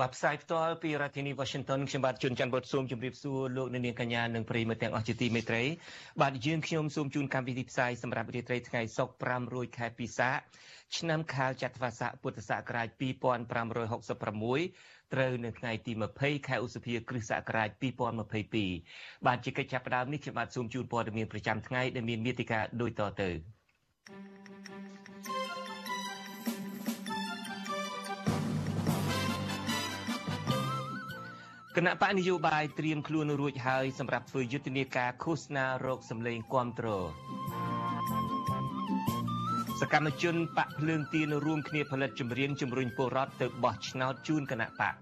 បាទផ្សាយផ្ទាល់ពីរដ្ឋធានី Washington ខ្ញុំបាទជួនច័ន្ទបុតស៊ូមជម្រាបសួរលោកអ្នកនាងកញ្ញានិងប្រិយមិត្តទាំងអស់ជាទីមេត្រីបាទយើងខ្ញុំសូមជូនកម្មវិធីផ្សាយសម្រាប់រាត្រីថ្ងៃសុក្រ5រោចខែពិសាឆ្នាំខាលចត្វាស័កពុទ្ធសករាជ2566ត្រូវនៅថ្ងៃទី20ខែឧសភាគ្រិស្តសករាជ2022បាទជាកិច្ចចាប់ផ្ដើមនេះខ្ញុំបាទសូមជូនព័ត៌មានប្រចាំថ្ងៃដែលមានមេតិការដូចតទៅ គណៈបកនយោបាយត្រៀមខ្លួនរួចហើយសម្រាប់ធ្វើយុទ្ធនាការឃោសនារោគសម្លេងគាំទ្រសកម្មជនបកភ្លើងទៀនរួមគ្នាផលិតចម្រៀងជំរុញពលរដ្ឋទៅបោះឆ្នោតជូនគណៈបក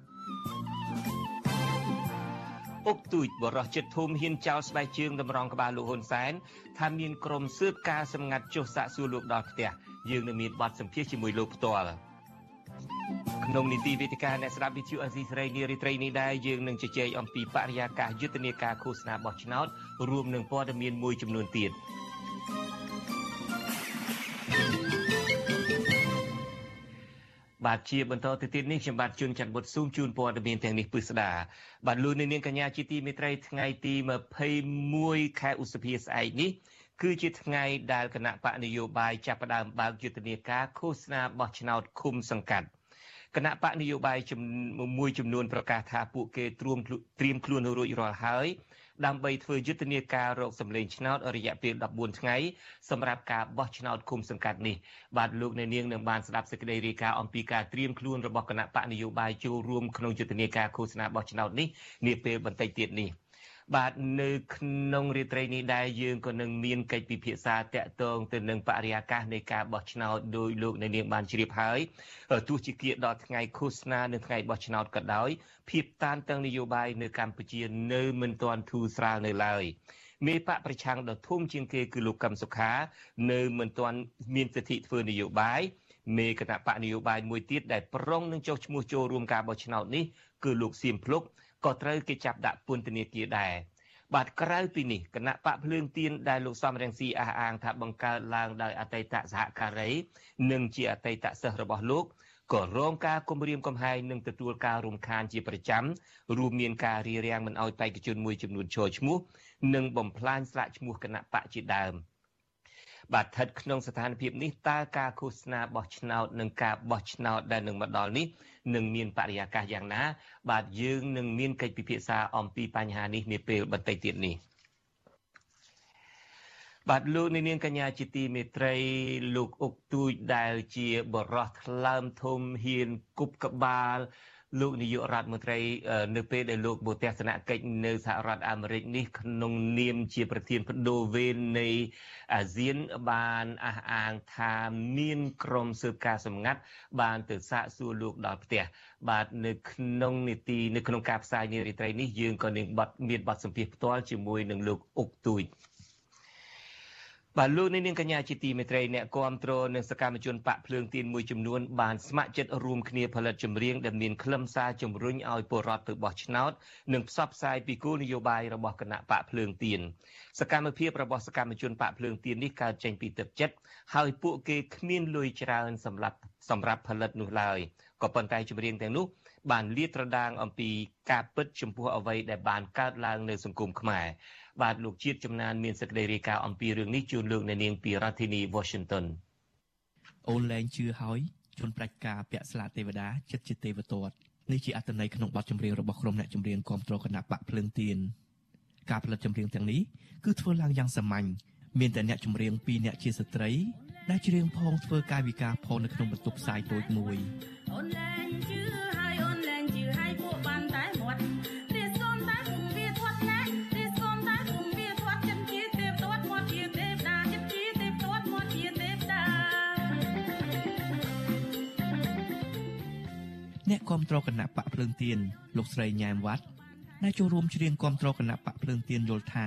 អុកទូចបរោះចិត្តធំហ៊ានចោលស្បែកជើងតម្រង់ក្បាលលោកហ៊ុនសែនថាមានក្រុមស៊ើបការសម្ងាត់ចុះសាកសួរលោកដល់ផ្ទះយើងនឹងមានបទសម្ភាសជាមួយលោកផ្ទាល់ ក្នុងនីតិវេទិកាអ្នកស្ដាប់វិទ្យុអេស៊ីសរ៉ៃនារីត្រីនេះដែរយើងនឹងជជែកអំពីបរិយាកាសយុទ្ធនាការឃោសនាបោះឆ្នោតរួមនឹងព័ត៌មានមួយចំនួនទៀតបាទជាបន្តទៅទៀតនេះខ្ញុំបាទជួនច័ន្ទបុតស៊ូមជូនព័ត៌មានទាំងនេះពិស្ដាបាទលោកនាងកញ្ញាជាទីមេត្រីថ្ងៃទី21ខែឧសភាស្អែកនេះគឺជាថ្ងៃដែលគណៈបកនយោបាយចាប់ផ្ដើមបើកយុទ្ធនាការឃោសនាបោះឆ្នោតឃុំសង្កាត់ គណៈបកនយោបាយមួយចំនួនប្រកាសថាពួកគេត្រៀមត្រៀមខ្លួនរួចរាល់ហើយដើម្បីធ្វើយុទ្ធនាការរកសម្លេងឆ្នោតរយៈពេល14ថ្ងៃសម្រាប់ការបោះឆ្នោតគុំសង្កាត់នេះបាទលោកអ្នកនាងនឹងបានស្ដាប់សេចក្តីរាយការណ៍អំពីការត្រៀមខ្លួនរបស់គណៈបកនយោបាយចូលរួមក្នុងយុទ្ធនាការឃោសនាបោះឆ្នោតនេះនាពេលបន្តិចទៀតនេះ បាទនៅក្នុងរាត្រីនេះដែរយើងក៏នឹងមានកិច្ចពិភាក្សាតាក់ទងទៅនឹងបរិយាកាសនៃការបោះឆ្នោតដោយលោកនៅនាងបានជ្រាបហើយទោះជាគៀកដល់ថ្ងៃឃោសនានៅថ្ងៃបោះឆ្នោតក៏ដោយភាពតានតឹងនយោបាយនៅកម្ពុជានៅមិនទាន់ធូរស្រាលនៅឡើយមេបកប្រឆាំងដ៏ធំជាងគេគឺលោកកឹមសុខា នៅមិនទាន់មានសិទ្ធិធ្វើនយោបាយមេគណៈបកនយោបាយមួយទៀតដែលប្រុងនឹងចុះឈ្មោះចូលរួមការបោះឆ្នោតនេះគឺលោកសៀមភ្លុក ក៏ត្រូវគេចាប់ដាក់ពន្ធនាគារដែរបាទក្រៅពីនេះគណៈបកភ្លើងទៀនដែលលោកសំរងស៊ីអះអាងថាបង្កើតឡើងដោយអតីតសហការី និងជាអតីតសិស្សរបស់លោកក៏រងការគំរាមកំហែងនិងទទួលការរំខានជាប្រចាំរួមមានការរារាំងមិនអោយបេក្ខជនមួយចំនួនចូលឈ្មោះនិងបំផ្លាញស្លាកឈ្មោះគណៈបកជាដើម បាទស្ថិតក្នុងស្ថានភាពនេះតើការឃោសនាបោះឆ្នោតនិងការបោះឆ្នោតដែលនឹងមកដល់នេះនឹងមានបរិយាកាសយ៉ាងណា បាទយើងនឹងមានកិច្ចពិភាក្សាអំពីបញ្ហានេះនាពេលបន្តិចទៀតនេះបាទលោកនាងកញ្ញាជាទីមេត្រីលោកអុកទូចដែលជាបរោះថ្លើមធំហ៊ានគប់ក្បាល លោកនាយករដ្ឋមន្ត្រីនៅពេលដែលលោកមកទស្សនកិច្ចនៅសហរដ្ឋអាមេរិកនេះក្នុងនាមជាប្រធានបដូវវេននៃអាស៊ានបានអះអាងថាមានក្រុមស៊ើបការសម្ងាត់បានទៅសាកសួរលោកដល់ផ្ទះបាទនៅក្នុងនីតិនៅក្នុងការផ្សាយនារីត្រីនេះយើងក៏នឹងបាត់មានបទសម្ភាសផ្ទាល់ជាមួយនឹងលោកអុកទូច បាទលោកនាងកញ្ញាជាទីមេត្រីអ្នកគាំទ្រនិងសកម្មជនបកភ្លើងទៀនមួយចំនួនបានស្ម័គ្រចិត្តរួមគ្នាផលិតចម្រៀងដែលមានខ្លឹមសារជំរុញឲ្យពលរដ្ឋទៅបោះឆ្នោតនិងផ្សព្វផ្សាយពីគោលនយោបាយរបស់គណៈបកភ្លើងទៀនសកម្មភាពរបស់សកម្មជនបកភ្លើងទៀននេះកើតចេញពីទឹកចិត្តហើយពួកគេគ្មានលុយច្រើនសម្រាប់សម្រាប់ផលិតនោះឡើយក៏ប៉ុន្តែចម្រៀងទាំងនោះបានលាតត្រដាងអំពីការពិតចំពោះអ្វីដែលបានកើតឡើងនៅសង្គមខ្មែរ បាទលោកជាតិចំណានមានសេចក្តីរាយការណ៍អំពីរឿងនេះជូនលោកអ្នកនាងពីរដ្ឋធានី Washington អូនលែងជឿហើយជនប្រាច់ការពាក់ស្លាកទេវតាចិត្តជាទេវទត្តនេះជាអត្ថន័យក្នុងបទចម្រៀងរបស់ក្រុមអ្នកចម្រៀងគាំទ្រគណៈបកភ្លើងទៀនការផលិតចម្រៀងទាំងនេះគឺធ្វើឡើងយ៉ាងសាមញ្ញមានតែអ្នកចម្រៀង2អ្នកជាស្ត្រីដែលច្រៀងផងធ្វើកាយវិការផងនៅក្នុងបន្ទប់ផ្សាយតូចមួយអូនលែងជឿ គ្រប់គ្រងគណៈបកភ្លើងទៀនលោកស្រីញ៉ែមវត្តដែលចូលរួមច្រៀងគាំទ្រគណៈបកភ្លើងទៀនយល់ថា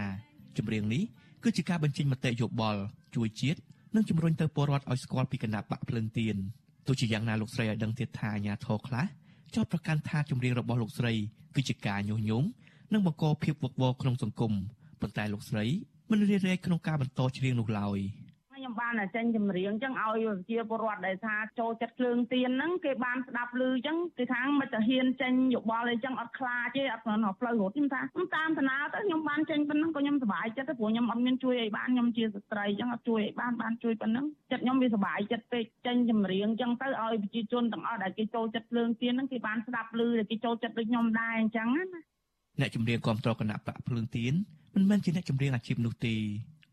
ចម្រៀងនេះគឺជាការបញ្ចេញមតិយោបល់ជួយជាតិនិងជំរុញទៅពលរដ្ឋឲ្យស្គាល់ពីគណៈបកភ្លើងទៀនទោះជាយ៉ាងណាលោកស្រីឲ្យដឹងទៀតថាអាញាធរខ្លះចោទប្រកាន់ថាចម្រៀងរបស់លោកស្រីគឺជាការញុះញង់និងបង្កភាពវឹកវរក្នុងសង្គមប៉ុន្តែលោកស្រីមិនរៀបរែកក្នុងការបន្តច្រៀងនោះឡើយ។ ខ្ញុំបានតែចេញចម្រៀងអញ្ចឹងឲ្យប្រជាពលរដ្ឋដែលថាចូលចិត្តគ្រឿងទៀនហ្នឹងគេបានស្ដាប់ឮអញ្ចឹងគេថាមិនទៅហ៊ានចេញយោបល់អីចឹងអត់ខ្លាចទេអត់ស្គាល់ផ្លូវរត់ខ្ញុំថាខ្ញុំតាមតាណាទៅខ្ញុំបានចេញប៉ុណ្ណឹងក៏ខ្ញុំសប្បាយចិត្តទៅព្រោះខ្ញុំអត់មានជួយអីបានខ្ញុំជាស្ត្រីអញ្ចឹងអត់ជួយអីបានបានជួយប៉ុណ្ណឹងចិត្តខ្ញុំវាសប្បាយចិត្តពេកចេញចម្រៀងអញ្ចឹងទៅឲ្យប្រជាជនទាំងអស់ដែលគេចូលចិត្តគ្រឿងទៀនហ្នឹងគេបានស្ដាប់ឮដែលគេចូលចិត្តដូចខ្ញុំដែរអញ្ចឹងណាអ្នកចម្រៀងគ្រប់គ្រងគណៈបកភ្លើងទៀនមិនមែនជាអ្នកចម្រៀងអាជីពនោះទេ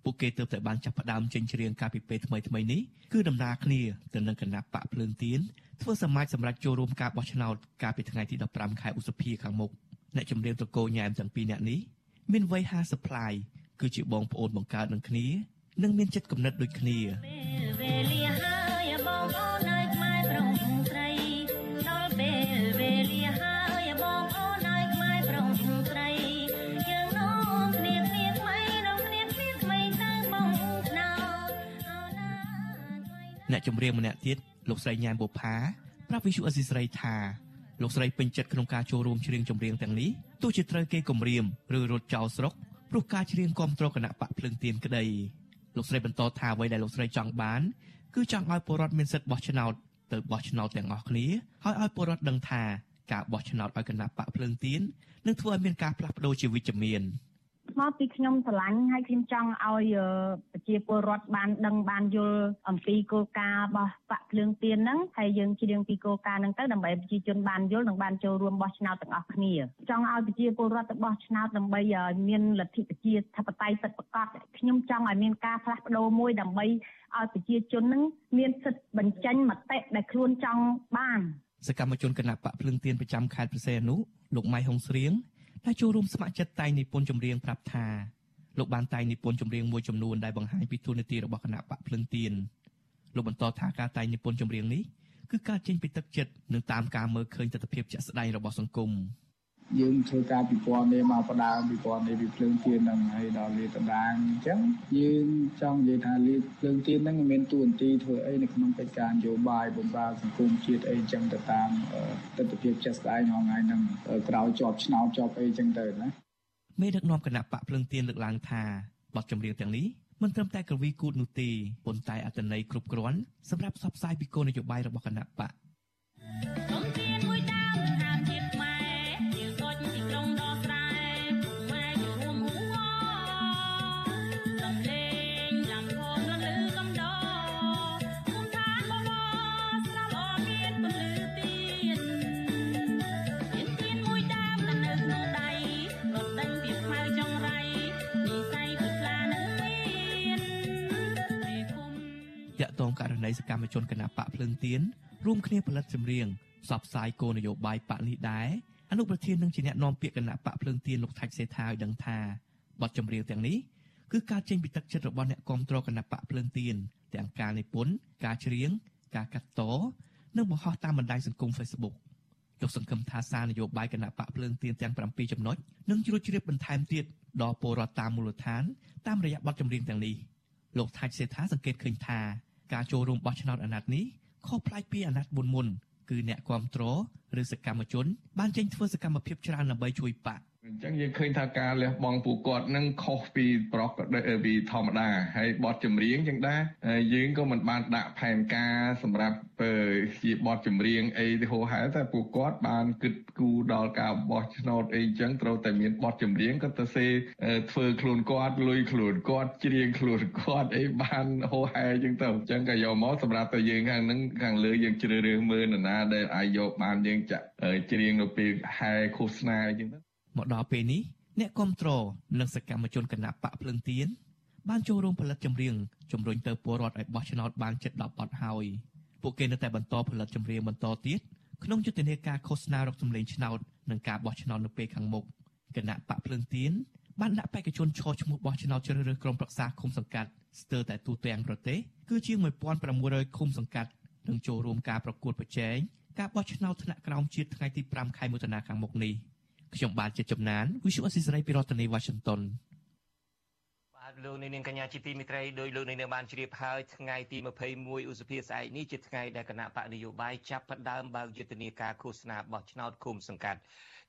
ពួកគេទើបតែបានចាប់ផ្ដើមចេញច្រៀងកាលពីពេលថ្មីថ្មីនេះគឺដំណើរគ្នាទៅនឹងគណៈបកភ្លើងទៀនធ្វើសមាជសម្រាប់ចូលរួមការបោះឆ្នោតកាលពីថ្ងៃទី15ខែឧសភាខាងមុខអ្នកចម្រៀងតកោញ៉ែមទាំងពីរនាក់នេះមានវ័យ50ប្លាយគឺជាបងប្អូនបង្កើតនឹងគ្នា និងមានចិត្តគំនិតដូចគ្នា អ្នកចម្រៀងម្នាក់ទៀតលោកស្រីញ៉ែមបុផាប្រាប់វិសុអេស៊ីស្រីថាលោកស្រីពេញចិត្តក្នុងការចូលរួមច្រៀងចម្រៀងទាំងនេះទោះជាត្រូវគេគំរាមឬរត់ចោលស្រុកព្រោះការច្រៀងគ្រប់គ្រងគណៈបកភ្លឹងទៀនក្តីលោកស្រីបន្តថាអ្វីដែលលោកស្រីចង់បានគឺចង់ឲ្យពលរដ្ឋមានសិទ្ធិបោះឆ្នោតទៅបោះឆ្នោតទាំងអស់គ្នាហើយឲ្យពលរដ្ឋដឹងថាការបោះឆ្នោតឲ្យគណៈបកភ្លើងទៀននឹងធ្វើឲ្យមានការផ្លាស់ប្ដូរជាវិជ្ជមាន។ មកពីខ្ញុំស្រឡាញ់ហើយខ្ញុំចង់ឲ្យប្រជាពលរដ្ឋបានដឹងបានយល់អំពីគោលការណ៍របស់បាក់ភ្លើងទៀនហ្នឹងហើយយើងច្រៀងពីគោលការណ៍ហ្នឹងទៅដើម្បីប្រជាជនបានយល់និងបានចូលរួមបោះឆ្នោតទាំងអស់គ្នាចង់ឲ្យប្រជាពលរដ្ឋទៅបោះឆ្នោតដើម្បីឲ្យមានលទ្ធិប្រជាធិបតេយ្យពិតប្រាកដខ្ញុំចង់ឲ្យមានការផ្លាស់ប្ដូរមួយដើម្បីឲ្យប្រជាជនហ្នឹងមានសិទ្ធិបញ្ចេញមតិដែលខ្លួនចង់បានសកម្មជនគណៈបកភ្លឹងទៀនប្រចាំខេត្តព្រះសីហនុលោកម៉ៃហុងស្រៀង ដែលចូលរួមស្ម័គ្រចិត្តតែងនិពន្ធចម្រៀងប្រាប់ថាលោកបានតែងនិពន្ធចម្រៀងមួយចំនួនដែលបង្ហាញពីទូនាទីរបស់គណៈបកភ្លឹងទៀនលោកបន្តថាការតែងនិពន្ធចម្រៀងនេះគឺការចេញពីទឹកចិត្តនិងតាមការមើលឃើញទស្សនវិជ្ជាជាក់ស្ដែងរបស់សង្គម។ យើងធ្វើការពិព័រណ៍នេះមកបដើមពិព័រណ៍នេះពីភ្លើងទៀនហ្នឹងហើយដល់លាតដាងអញ្ចឹងយើងចង់និយាយថាលាភ្លើងទៀនហ្នឹងមានតួនាទីធ្វើអីនៅក្នុងកិច្ចការនយោបាយបំរើសង្គមជាតិអីអញ្ចឹងទៅតាមទស្សនវិជ្ជាជាក់ស្ដែងហ្នឹងហើយហ្នឹងក្រោយជាប់ឆ្នោតជាប់អីអញ្ចឹងទៅណាមេដឹកនាំគណៈបកភ្លើងទៀនលើកឡើងថាបទចម្រៀងទាំងនេះមិនត្រឹមតែកវីគូតនោះទេប៉ុន្តែអត្ថន័យគ្រប់គ្រាន់សម្រាប់ផ្សព្វផ្សាយពីគោលនយោបាយរបស់គណៈបកករ កម្មជនគណបកភ្លឹងទៀនរួមគ្នាផលិតចម្រៀងផ្សព្វផ្សាយគោលនយោបាយបកនេះដែរអនុប្រធាននឹងជាអ្នកនាំពាក្យគណៈបកភ្លើងទៀនលោកថាច់សេថាឲ្យដឹងថាបទចម្រៀងទាំងនេះគឺការចេញពីទឹកចិត្តរបស់អ្នកគ្រប់គ្រងគណៈបកភ្លើងទៀនទាំងការនិពន្ធការច្រៀងការកាត់តនិងបង្ហោះតាមបណ្ដាញសង្គម Facebook លោកសង្ឃឹមថាសារនយោបាយគណៈបកភ្លើងទៀនទាំង7ចំណុចនឹងជ្រួតជ្រាបបន្ថែមទៀតដល់ពលរដ្ឋតាមមូលដ្ឋានតាមរយៈបទចម្រៀងទាំងនេះលោកថាច់សេថាសង្កេតឃើញថា ការចូលរួមបោះឆ្នោតអាណត្តិនេះខុសប្លែកពីអាណត្តិមុនមុនគឺអ្នកគ្រប់គ្រងឬសកម្មជនបានចេញធ្វើសកម្មភាពច្រើនដើម្បីជួយបក អញ្ចឹងយើងឃើញថាការលះបង់ពួកគាត់នឹងខុសពីប្រុសពីធម្មតាហើយបទចម្រៀងចឹងដែរយើងក៏មិនបានដាក់ផែនការសម្រាប់ជាបទចម្រៀងអីទៅហោហែតែពួកគាត់បានគិតគូរដល់ការបោះឆ្នោតអីចឹងត្រូវតែមានបទចម្រៀងក៏ទៅសេធ្វើខ្លួនគាត់លុយខ្លួនគាត់ច្រៀងខ្លួនគាត់អីបានហោហែចឹងទៅអញ្ចឹងក៏យកមកសម្រាប់តែយើងខាងហ្នឹងខាងលើយើងជ្រើសរើសមើលនរណាដែលអាចយកបានយើងចាក់ច្រៀងនៅពេលហែឃោសនាអីចឹងទៅ មកដល់ពេលនេះអ្នកគ្រប់គ្រងនិងសកម្មជនគណៈបកភ្លឹងទៀនបានចូលរួមផលិតចម្រៀងជំរុញទៅពលរដ្ឋឲ្យបោះឆ្នោតបានជិត10បទហើយពួកគេនៅតែបន្តផលិតចម្រៀងបន្តទៀតក្នុងយុទ្ធនាការឃោសនារកសម្លេងឆ្នោតនិងការបោះឆ្នោតនៅពេលខាងមុខគណៈបកភ្លឹងទៀនបានដាក់បេក្ខជនឈរឈ្មោះបោះឆ្នោតជ្រើសរើសក្រុមប្រឹក្សាឃុំសង្កាត់ស្ទើរតែទូទាំងប្រទេសគឺជាង1600ឃុំសង្កាត់នឹងចូលរួមការប្រកួតប្រជែងការបោះឆ្នោតថ្នាក់ក្រោមជាតិថ្ងៃទី5ខែមិថុនាខាងមុខនេះគ ខ្ញុំបាទជាចំណាន Visual Assisray ពីរដ្ឋធានី Washington បាទលោកនាងកញ្ញាជាទីមេត្រីដោយលោកនាងបានជ្រាបហើយថ្ងៃទី21ឧសភាស្អែកនេះជាថ្ងៃដែលគណៈបកនយោបាយចាប់ផ្ដើមបើកយុទ្ធនាការឃោសនាបោះឆ្នោតគុំសង្កាត់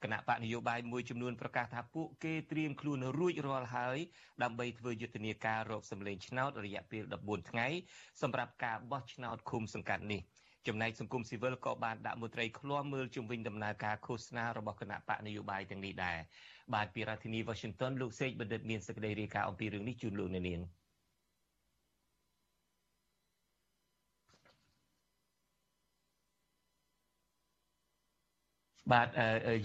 គណៈបកនយោបាយមួយចំនួនប្រកាសថាពួកគេត្រៀមខ្លួនរួចរាល់ហើយដើម្បីធ្វើយុទ្ធនាការរកសម្លេងឆ្នោតរយៈពេល14ថ្ងៃសម្រាប់ការបោះឆ្នោតឃុំសង្កាត់នេះ ចំណែកសង្គមស៊ីវិលក៏បានដាក់មន្ត្រីឃ្លាំមើលជំវិញដំណើរការឃោសនារបស់គណៈបកនយោបាយទាំងនេះដែរបាទពីរដ្ឋធានី Washington លោកសេកបណ្ឌិតមានសេចក្តីរាយការណ៍អំពីរឿងនេះជូនលោកអ្នកនាង បាទ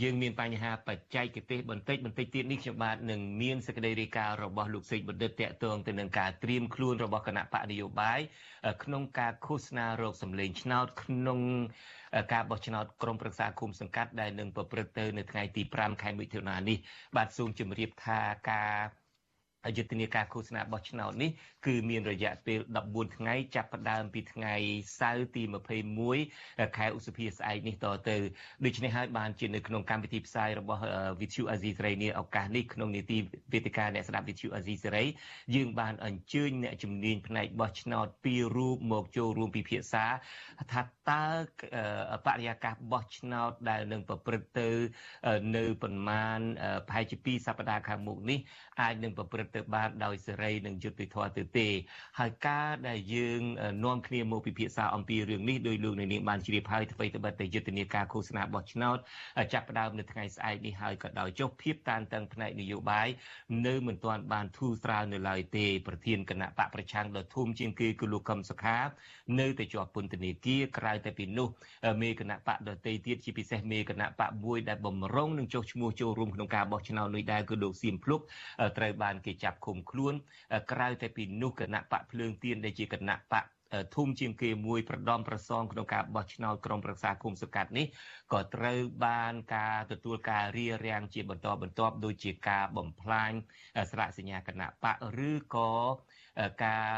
យើងមានបញ្ហាបច្ចេកទេសបន្តិចបន្តិចទៀតនេះខ្ញុំបាទនឹងមានសេចក្តីរាយការណ៍របស់លោកសេកបណ្ឌិតតកតងទៅនឹងការត្រៀមខ្លួនរបស់គណៈបកនយោបាយក្នុងការឃោសនារោគសម្លេងឆ្នោតក្នុងការបោះឆ្នោតក្រុមប្រឹក្សាគុំសង្កាត់ដែលនឹងប្រព្រឹត្តទៅនៅថ្ងៃទី5ខែមិថុនានេះបាទសូមជម្រាបថាការ យុទ្ធនាការឃោសនាបោះឆ្នោតនេះគឺមានរយៈពេល14ថ្ងៃចាប់ផ្ដើមពីថ្ងៃសៅរ៍ទី21ខែឧសភាស្អែកនេះតទៅដូច្នេះហើយបានជានៅក្នុងកម្មវិធីផ្សាយរបស់ Vithu Azizi Serai នេះឱកាសនេះក្នុងនីតិវេទិកាអ្នកស្ដាប់ Vithu Azizi Serai យើងបានអញ្ជើញអ្នកជំនាញផ្នែកបោះឆ្នោតពីររូបមកចូលរួមពិភាក្សាថាតើបរិយាកាសបោះឆ្នោតដែលនឹងប្រព្រឹត្តទៅនៅប្រមាណប្រហែលជា2សប្តាហ៍ខាងមុខនេះអាចនឹងប្រព្រឹត្តទៅបានដោយសេរីនិងយុត្តិធម៌ទៅទេហើយការដែលយើងនាំគ្នាមកពិភាក្សាអំពីរឿងនេះដោយលោកនាងបានជ្រាបហើយអ្វីត្បិតតែយុទ្ធនាការឃោសនាបោះឆ្នោតចាប់ផ្ដើមនៅថ្ងៃស្អែកនេះហើយក៏ដោយចុះភាពតានតឹងផ្នែកនយោបាយនៅមិនទាន់បានធូរស្រាលនៅឡើយទេប្រធានគណៈបកប្រឆាំងដ៏ធំជាងគេគឺលោកកឹមសុខានៅតែជាប់ពន្ធនាគារក្រៅតែពីនោះមេគណៈបកដតីទៀតជាពិសេសមេគណៈបកមួយដែលបំរុងនឹងចុះឈ្មោះចូលរួមក្នុងការបោះឆ្នោតនេះដែរគឺលោកសៀមភ្លុកត្រូវបានគេចាប់ឃុំខ្លួន ក្រៅតែពីនោះគណៈបកភ្លើងទៀនដែលជាគណៈបកធំជាងគេមួយប្រដំប្រសងក្នុងការបោះឆ្នោតក្រុមប្រឹក្សាគុំសកាត់នេះក៏ត្រូវបានការទទួលការរៀបរៀងជាបន្តបន្ទាប់ដូចជាការបំផ្លាញស្លាកសញ្ញាគណៈបកឬក៏ការ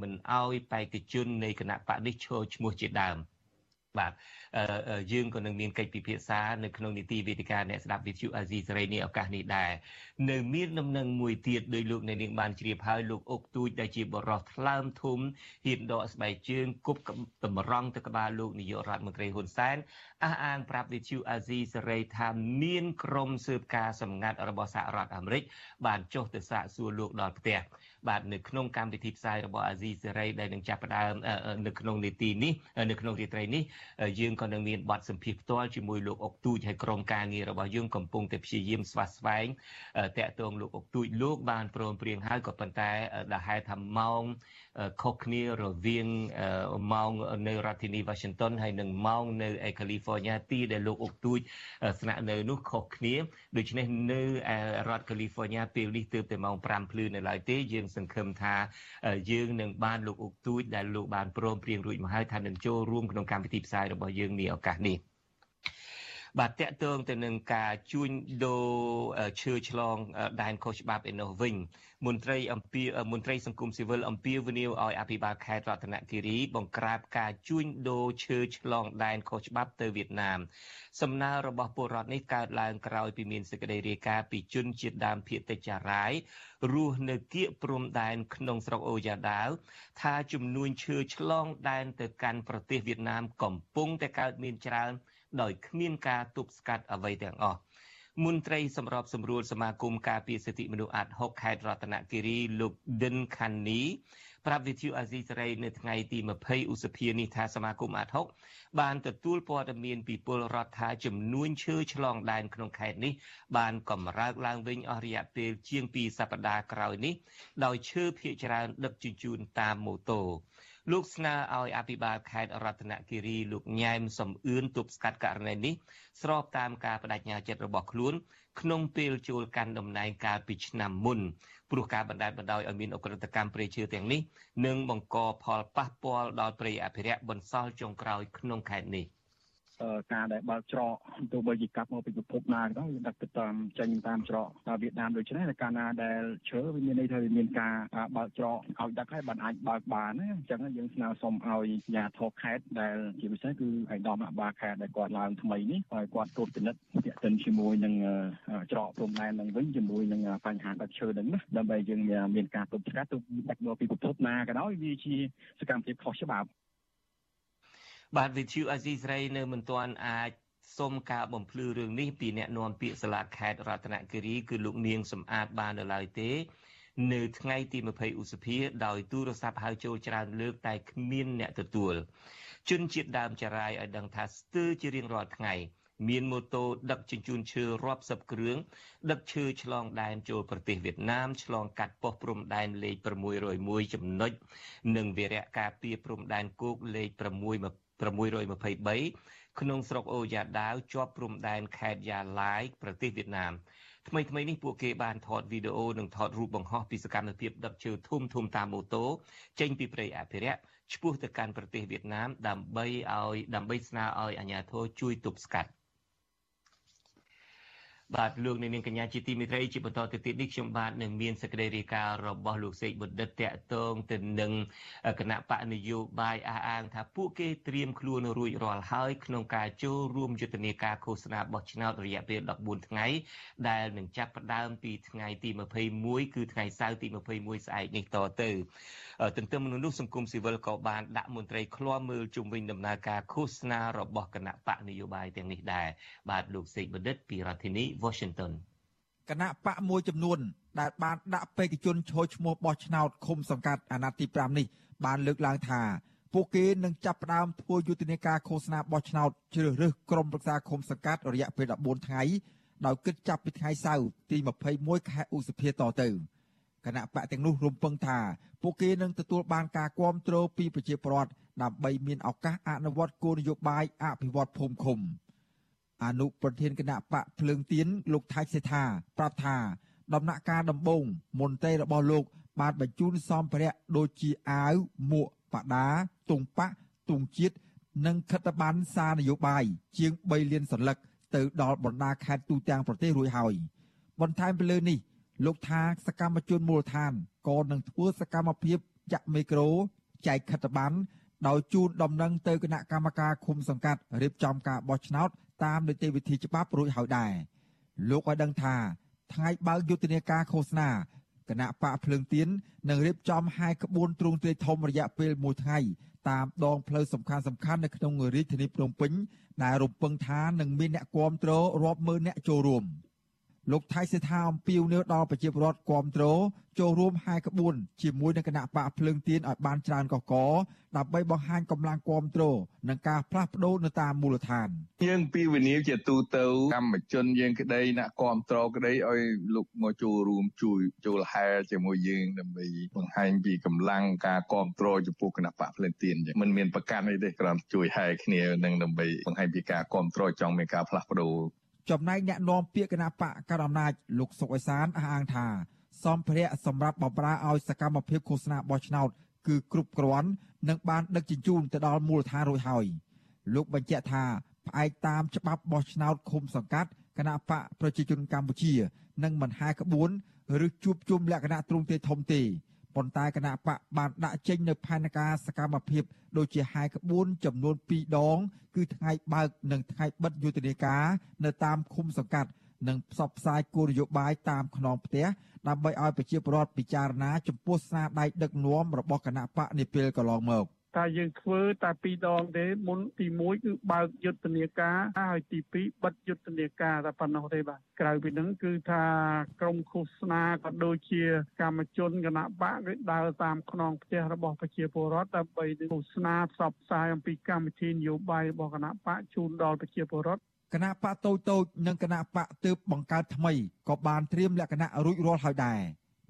មិនអោយបេក្ខជននៃគណៈបកនេះឈរឈ្មោះជាដើម បាទយើងក៏នឹងមានកិច្ចពិភាក្សានៅក្នុងនីតិវេទិកាអ្នកស្ដាប់វិទ្យុអាស៊ីសេរីនេះឱកាសនេះដែរនៅមានដំណឹងមួយទៀតដោយលោកអ្នកនាងបានជ្រាបហើយលោកអុកទូចដែលជាបរិសថ្លើមធំហ៊ានដកស្បែកជើងគប់តម្រង់ទៅក្បាលលោកនាយករដ្ឋមន្ត្រីហ៊ុនសែនអះអាងប្រាប់វិទ្យុអាស៊ីសេរីថាមានក្រុមស៊ើបការសម្ងាត់របស់សហរដ្ឋអាមេរិកបានចុះទៅសាកសួរលោកដល់ផ្ទះ បាទនៅក្នុងកម្មវិធីផ្សាយរបស់អាស៊ីសេរីដែលនឹងចាប់ផ្ដើមនៅក្នុងនីតិនេះនៅក្នុងរាត្រីនេះយើងក៏នឹងមានបទសម្ភាសន៍ផ្ទាល់ជាមួយលោកអុកទូចហើយក្រុមការងាររបស់យើងកំពុងតែព្យាយាមស្វាស្វែងតាក់ទងលោកអុកទូចលោកបានព្រមព្រៀងហើយក៏ប៉ុន្តែដែលហេតុថាម៉ោងខុសគ្នារវាងម៉ោងនៅរដ្ឋធានី Washington ហើយនិងម៉ោងនៅឯ California ទីដែលលោកអុកទូចស្នាក់នៅនោះខុសគ្នាដូច្នេះនៅរដ្ឋ California ពេលនេះទើបតែម៉ោង5ភ្លឺនៅឡើយទេយើងសង្ឃឹមថាយើងនឹងបានលោកអុកទូចដែលលោកបានព្រមព្រៀងរួចមកហើយថានឹងចូលរួមក្នុងកម្មវិធីផ្សាយរបស់យើងនាឱកាសនេះ បាទតកតងទៅនឹងការជួញដូរឈើឆ្លងដែនខុសច្បាប់ឯនោះវិញមន្ត្រីអំពីមន្ត្រីសង្គមស៊ីវិលអំពីវនីវឲ្យអភិបាលខេត្តរតនគិរីបង្ក្រាបការជួញដូរឈើឆ្លងដែនខុសច្បាប់ទៅវៀតណាមសំណើរបស់ពលរដ្ឋនេះកើតឡើងក្រោយពីមានសេចក្តីរាយការណ៍ពីជនជាតិដើមភាគតិចចារាយរស់នៅគៀកព្រំដែនក្នុងស្រុកអូយ៉ាដាវថាចំនួនឈើឆ្លងដែនទៅកាន់ប្រទេសវៀតណាមកំពុងតែកើតមានច្រើន ដោយគ្មានការទប់ស្កាត់អ្វីទាំងអស់មន្ត្រីសម្របសម្រួលសមាគមការពារសិទ្ធិមនុស្សអាត់6ខេត្តរតនគិរីលោកដិនខាន់នីប្រាប់វិទ្យុអាស៊ីសេរីនៅថ្ងៃទី20ឧសភានេះថាសមាគមអាត់6បានទទួលព័ត៌មានពីពលរដ្ឋថាចំនួនឈើឆ្លងដែនក្នុងខេត្តនេះបានកំរើកឡើងវិញអស់រយៈពេលជាង2សប្តាហ៍ក្រោយនេះដោយឈើភាគច្រើនដឹកជញ្ជូនតាមម៉ូតូ លោកស្នើឲ្យអភិបាលខេត្តរតនគិរីលោកញ៉ែមសំអឿនទប់ស្កាត់ករណីនេះស្របតាមការបដិញ្ញាចិត្តរបស់ខ្លួនក្នុងពេលចូលកាន់តំណែងកាលពីឆ្នាំមុនព្រោះការបណ្តែតបណ្តោយឲ្យមានអក្រិតកម្មព្រៃឈើទាំងនេះនឹងបង្កផលប៉ះពាល់ដល់ព្រៃអភិរក្សបន្សល់ចុងក្រោយក្នុងខេត្តនេះ ការដែលបើកច្រកទោះបីជាកាប់មកពីពិភពណាក៏ដោយដឹកទៅតាមចេញតាមច្រកតាមវៀតណាមដូច្នេះកាលណាដែលឈើវាមានន័យថាវាមានការបើកច្រកឲ្យដឹកហើយបានអាចបើកបានណាអញ្ចឹងយើងស្នើសុំឲ្យអាជ្ញាធរខេត្តដែលជាពិសេសគឺឯកឧត្តមអបាខេត្តដែលគាត់ឡើងថ្មីនេះឲ្យគាត់ត្រួតពិនិត្យទាក់ទិនជាមួយនឹងច្រកព្រំដែននឹងវិញជាមួយនឹងបញ្ហាដឹកឈើនឹងណាដើម្បីយើងមានការទប់ស្កាត់ទោះដឹកមកពីពិភពណាក៏ដោយវាជាសកម្មភាពខុសច្បាប់ បាទវិទ្យុអាស៊ីសេរីនៅមិនទាន់អាចសូមការបំភ្លឺរឿងនេះពីអ្នកនាំពាក្យសាលាខេត្តរតនគិរីគឺលោកនាងសំអាតបាននៅឡើយទេ នៅថ្ងៃទី20ឧសភាដោយទូរស័ព្ទហៅចូលច្រើនលើកតែគ្មានអ្នកទទួលជនជាតិដើមចារាយឲ្យដឹងថាស្ទើរជារៀងរាល់ថ្ងៃមានម៉ូតូដឹកជញ្ជូនឈើរាប់សិបគ្រឿងដឹកឈើឆ្លងដែនចូលប្រទេសវៀតណាមឆ្លងកាត់ប៉ុស្តិ៍ព្រំដែនលេខ601ចំណុចនិងវារៈការពារព្រំដែនគោកលេខ 623ក្នុងស្រុកអូយ៉ាដាវជាប់ព្រំដែនខេត្តយ៉ាឡាយប្រទេសវៀតណាមថ្មីថ្មីនេះពួកគេបានថតវីដេអូនិងថតរូបបង្ហោះពីសកម្មភាពដឹកជើធំធំតាមម៉ូតូចេញពីព្រៃអភិរក្សឆ្ពោះទៅកាន់ប្រទេសវៀតណាមដើម្បីឲ្យដើម្បីស្នើឲ្យអាជ្ញាធរជួយទប់ស្កាត់ បាទលោកនាងកញ្ញាជាទីមេត្រីជាបន្តទៅទៀតនេះខ្ញុំបាទនឹងមានសេចក្តីរាយការណ៍របស់លោកសេកបណ្ឌិតតកតងទៅនឹងគណៈបកនយោបាយអះអាង ថាពួកគេត្រៀមខ្លួនរួចរាល់ហើយក្នុងការចូលរួមយុទ្ធនាការឃោសនាបោះឆ្នោតរយៈពេល14ថ្ងៃដែលនឹងចាប់ផ្ដើមពីថ្ងៃទី21គឺថ្ងៃសៅរ៍ទី21ស្អែកនេះតទៅទន្ទឹមនឹងនោះសង្គមស៊ីវិលក៏បានដាក់មន្ត្រីឃ្លាំមើលជុំវិញដំណើរការឃោសនារបស់គណៈបកនយោបាយទាំងនេះដែរបាទលោកសេកបណ្ឌិតពីរដ្ឋធានី Washington គណៈបកមួយចំនួន ដែលបានដាក់បេក្ខជនឈរឈ្មោះបោះឆ្នោតឃុំសង្កាត់អាណត្តិទី5នេះបានលើកឡើងថាពួកគេនឹងចាប់ផ្ដើមធ្វើយុទ្ធនាការឃោសនាបោះឆ្នោតជ្រើសរើសក្រុមប្រឹក្សាឃុំសង្កាត់រយៈពេល14ថ្ងៃដោយគិតចាប់ពីថ្ងៃសៅរ៍ទី21ខែឧសភាតទៅគណៈបកទាំងនោះរំពឹងថាពួកគេនឹងទទួលបានការគ្រប់គ្រងពីប្រជាពលរដ្ឋដើម្បីមានឱកាសអនុវត្តគោលនយោបាយអភិវឌ្ឍភូមិឃុំ អនុប្រធានគណៈបកភ្លើងទៀនលោកថៃសេថាប្រាប់ថាដំណាក់កាលដំបូងមន្ត្រីរបស់លោក បានបញ្ជូនសម្ភារៈដូចជាអាវមួកបដាទងប៉ាក់ទងជាតិនិងខិត្តប័ណ្ណសារនយោបាយជាង3លានសន្លឹកទៅដល់បណ្ដាខេត្តទូទាំងប្រទេសរួចហើយបន្ថែមពីលើនេះ លោកថាសកម្មជនមូលដ្ឋានក៏នឹងធ្វើសកម្មភាពចាក់មីក្រូចែកខិត្តប័ណ្ណ ដោយជូនដំណឹងទៅគណៈកម្មការឃុំសង្កាត់រៀបចំការបោះឆ្នោតតាមនីតិវិធីច្បាប់រួចហើយដែរលោកឲ្យដឹងថាថ្ងៃបើកយុទ្ធនាការឃោសនាគណៈបកភ្លើងទៀននឹងរៀបចំហាយក្បួនទ្រង់ទ្រាយធំរយៈពេល1ថ្ងៃតាមដងផ្លូវសំខាន់សំខាន់នៅក្នុងរាជធានីភ្នំពេញដែលរំពឹងថានឹងមានអ្នកគាំទ្ររាប់ម៉ឺនអ្នកចូលរួម។ លោកថៃសេដ្ឋាអំពីវនៅដល់ប្រជាពលរដ្ឋគ្រប់គ្រងចូលរួមហែក្បួនជាមួយនឹងគណៈបកភ្លើងទៀនឲ្យបានច្រើនកកដើម្បីបង្ហាញកម្លាំងគ្រប់គ្រងនិងការផ្លាស់ប្ដូរនៅតាមមូលដ្ឋានយើងពីវិនិយោគជាទូទៅកម្មជនយើងក្តីអ្នកគ្រប់គ្រងក្តីឲ្យលោកមកចូលរួមជួយចូលហែជាមួយយើងដើម្បីបង្ហាញពីកម្លាំងការគ្រប់គ្រងចំពោះគណៈបកភ្លើងទៀនមិនមានប្រកាន់អីទេគ្រាន់ជួយហែគ្នានឹងដើម្បីបង្ហាញពីការគ្រប់គ្រងចង់មានការផ្លាស់ប្ដូរ ចំណែកអ្នកនាំពាក្យគណៈបកកណ្ដាលអំណាចលោកសុកអេសានអះអាងថាសម្ភារៈសម្រាប់បម្រើឲ្យសកម្មភាពឃោសនាបោះឆ្នោតគឺគ្រប់គ្រាន់និងបានដឹកជញ្ជូនទៅដល់មូលដ្ឋានរួចហើយលោកបញ្ជាក់ថាផ្អែកតាមច្បាប់បោះឆ្នោតឃុំសង្កាត់គណៈបកប្រជាជនកម្ពុជានឹងមិនហែក្បួនឬជួបជុំលក្ខណៈទ្រង់ទ្រាយធំទេ ប៉ុន្តែគណៈបកបានដាក់ចេញនៅផែនការសកម្មភាពដូចជាហែក្បួនចំនួន2ដង គឺថ្ងៃបើកនិងថ្ងៃបិទយុទ្ធនាការនៅតាមឃុំសង្កាត់និងផ្សព្វផ្សាយគោលនយោបាយតាមខ្នងផ្ទះដើម្បីឲ្យប្រជាពលរដ្ឋពិចារណាចំពោះស្នាដៃដឹកនាំរបស់គណៈបកនាពេលកន្លងមក។ តែយើងធ្វើតែពីរដងទេមុនទី1គឺបើកយុទ្ធនាការហើយទី2បិទយុទ្ធនាការតែប៉ុណ្ណោះទេបាទក្រៅពីហ្នឹងគឺថាក្រមឃោសនាក៏ដូចជាកម្មជនគណៈបកគឺដើរតាមខ្នងផ្ទះរបស់ប្រជាពលរដ្ឋដើម្បីឃោសនាផ្សព្វផ្សាយអំពីកម្មវិធីនយោបាយរបស់គណៈបកជូនដល់ប្រជាពលរដ្ឋគណៈបកតូចតូចនិងគណៈបកទើបបង្កើតថ្មីក៏បានត្រៀមលក្ខណៈរួចរាល់ហើយដែរ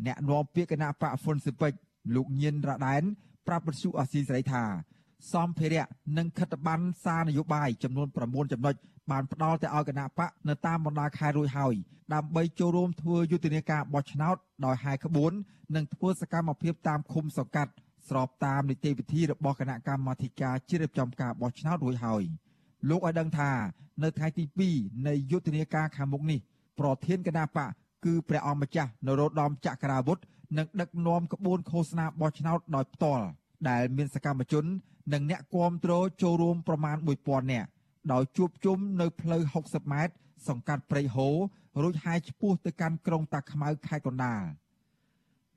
អ្នកនាំពាក្យគណៈបកហ្វុនស៊ីពេចលោកញៀនរ៉ាដែន ប្រាប់បទសុអាស៊ីសេរីថាសម្ភារៈនិងខិត្តប័ណ្ណសារនយោបាយចំនួន9ចំណុចបានផ្ដល់ទៅឲ្យគណៈបកនៅតាមបណ្ដាខេត្តរួចហើយដើម្បីចូលរួមធ្វើយុទ្ធនាការបោះឆ្នោតដោយហែក្បួននិងធ្វើសកម្មភាពតាមឃុំសង្កាត់ស្របតាមនីតិវិធីរបស់គណៈកម្មាធិការជ្រៀបចំការបោះឆ្នោតរួចហើយលោកឲ្យដឹងថានៅថ្ងៃទី2នៃយុទ្ធនាការខាងមុខនេះប្រធានគណៈបកគឺព្រះអង្គម្ចាស់នរោត្តមចក្រាវុធ នឹងដឹកនាំក្បួនឃោសនាបោះឆ្នោតដោយផ្ទាល់ដែលមានសកម្មជន និងអ្នកគាំទ្រចូលរួមប្រមាណ1000នាក់ដោយជួបជុំនៅផ្លូវ60ម៉ែត្រសង្កាត់ព្រៃហូររួចហាយឆ្ពោះទៅកាន់ក្រុងតាខ្មៅខេត្តកណ្ដាល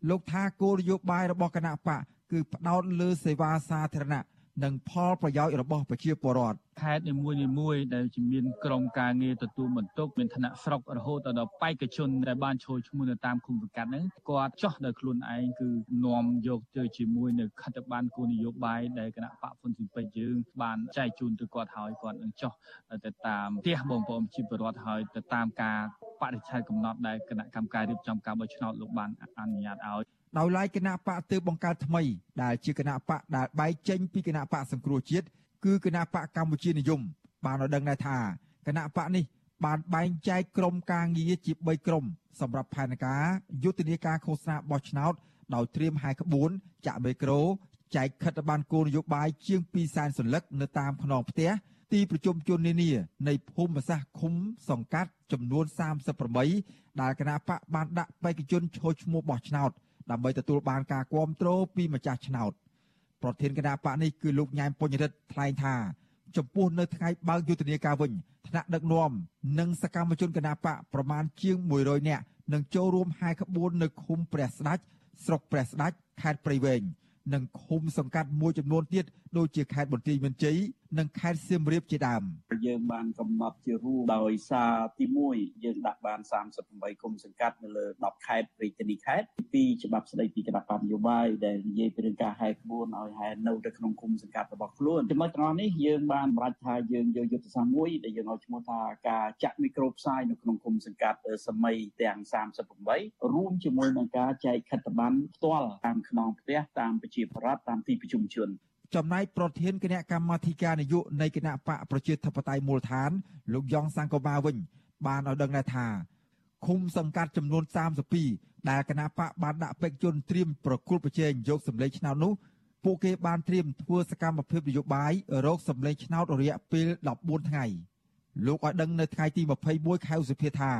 លោកថាគោលនយោបាយរបស់គណៈបកគឺផ្ដោតលើសេវាសាធារណៈ និងផលប្រយោជន៍របស់ប្រជាពលរដ្ឋខេត្តនីមួយនីមួយដែលជាមានក្រុមការងារទទួលបន្ទុកមានឋានៈស្រុករហូតដល់បេក្ខជនដែលបានចូលឈ្មោះនៅតាមឃុំសង្កាត់ហ្នឹងគាត់ចោះដោយខ្លួនឯងគឺនាំយកទៅជាមួយនៅខិត្តបានគោលនយោបាយដែលគណៈបកហ៊ុនស៊ីពេជ្រយើងបានចែកជូនទៅគាត់ហើយគាត់នឹងចោះទៅតាមផ្ទះបងប្អូនជីវរដ្ឋហើយទៅតាមការបរិច្ឆេទកំណត់ដែលគណៈកម្មការរៀបចំការបោះឆ្នោតលោកបានអនុញ្ញាតឲ្យ ដោយឡែកគណៈបកទើបបង្កើតថ្មី ដែលជាគណៈបកដែលបែកចេញពីគណៈបកសង្គ្រោះជាតិគឺគណៈបកកម្ពុជានិយម បានឲ្យដឹងដែរថាគណៈបកនេះបានបែងចែកក្រុមការងារជា3ក្រុម សម្រាប់ផែនការយុទ្ធនាការឃោសនាបោះឆ្នោតដោយត្រៀមហែក្បួនចាក់មេក្រូចែកខិត្តប័ណ្ណគោលនយោបាយជាង2សែនសន្លឹកនៅតាមខ្នងផ្ទះទីប្រជុំជននានានៃភូមិសាស្ត្រឃុំសង្កាត់ចំនួន38ដែលគណៈបកបានដាក់បេក្ខជនឈរឈ្មោះបោះឆ្នោត ដើម្បីទទួលបានការគ្រប់គ្រងពីម្ចាស់ឆ្នោតប្រធានគណៈបកនេះគឺលោកញ៉ែមពុញរិទ្ធថ្លែងថាចំពោះនៅថ្ងៃបើកយុទ្ធនាការវិញថ្នាក់ដឹកនាំនិងសកម្មជនគណៈបកប្រមាណជាង100នាក់នឹងចូលរួមហែក្បួននៅឃុំព្រះស្ដេចស្រុកព្រះស្ដេចខេត្តព្រៃវែងនិងឃុំសង្កាត់មួយចំនួនទៀត ដូចជាខេត្តបន្ទាយមានជ័យនិងខេត្តសៀមរាបជាដើមយើងបានកំណត់ជារួមដោយសារទី1យើងដាក់បាន38គុំសង្កាត់នៅលើ10ខេត្តរាជធានីខេត្តទី2ច្បាប់ស្តីពីគណៈបញ្ញយោបាយដែលនិយាយពីរឿងការហែកក្បួនឲ្យហែនៅទៅក្នុងគុំសង្កាត់របស់ខ្លួនចំណុចទាំងនេះយើងបានសម្រេចថាយើងយកយុទ្ធសាស្ត្រមួយដែលយើងឲ្យឈ្មោះថាការចាក់មីក្រូផ្សាយនៅក្នុងគុំសង្កាត់សម័យទាំង38រួមជាមួយនឹងការចែកខិត្តប័ណ្ណផ្ទាល់តាមខ្នងផ្ទះតាមប្រជាប្រដ្ឋតាមទីប្រជុំជន ចំណែកប្រធានគណៈកម្មាធិការនយោបាយនៃគណៈបកប្រជាធិបតេយ្យមូលដ្ឋាន លោកយ៉ងសង្គមាវិញ បានឲ្យដឹងដែរថាឃុំសង្កាត់ចំនួន32ដែលគណៈបកបានដាក់បេក្ខជនត្រៀមប្រគល់ប្រជែងយកសម្លេងឆ្នោតនោះពួកគេបានត្រៀមធ្វើសកម្មភាពនយោបាយរោគសម្លេងឆ្នោតរយៈពេល14ថ្ងៃលោកឲ្យដឹងនៅថ្ងៃទី21ខែឧសភាថា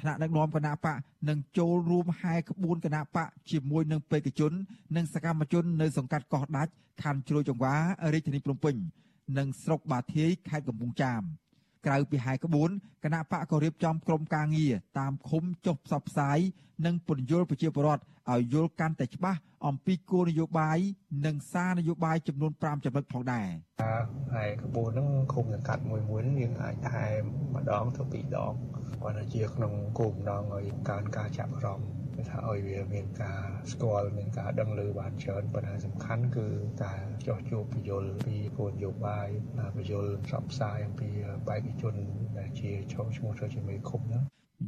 ថ្នាក់ដឹកនាំគណៈបកនឹងចូលរួមហែក្បួនគណៈបកជាមួយនឹងបេក្ខជន និងសកម្មជននៅសង្កាត់កោះដាច់ខណ្ឌជ្រោយចង្វារាជធានីភ្នំពេញនិងស្រុកបាធាយខេត្តកំពង់ចាម ក្រៅពីហែក្បួនគណៈបកក៏រៀបចំក្រុមការងារតាមឃុំចុះផ្សព្វផ្សាយនិងពន្យល់ប្រជាពលរដ្ឋឲ្យយល់កាន់តែច្បាស់អំពីគោលនយោបាយនិងសារនយោបាយចំនួន5ចំណុចផងដែរហើយក្បួនហ្នឹងឃុំសង្កាត់មួយមួយយើងអាចហែម្ដងទៅពីរដងគាត់ជាក្នុងគោលបំណងឲ្យកើនការចាប់អារម្មណ៍ គឺថាឲ្យវាមានការស្គាល់មានការដឹងឮបានច្រើនប៉ុន្តែសំខាន់គឺការចោះជួបពយល់ពីគោលនយោបាយពយល់ផ្សព្វផ្សាយអំពីបេក្ខជនដែលជាឈោឈ្មោះទៅជាមេឃុំហ្នឹង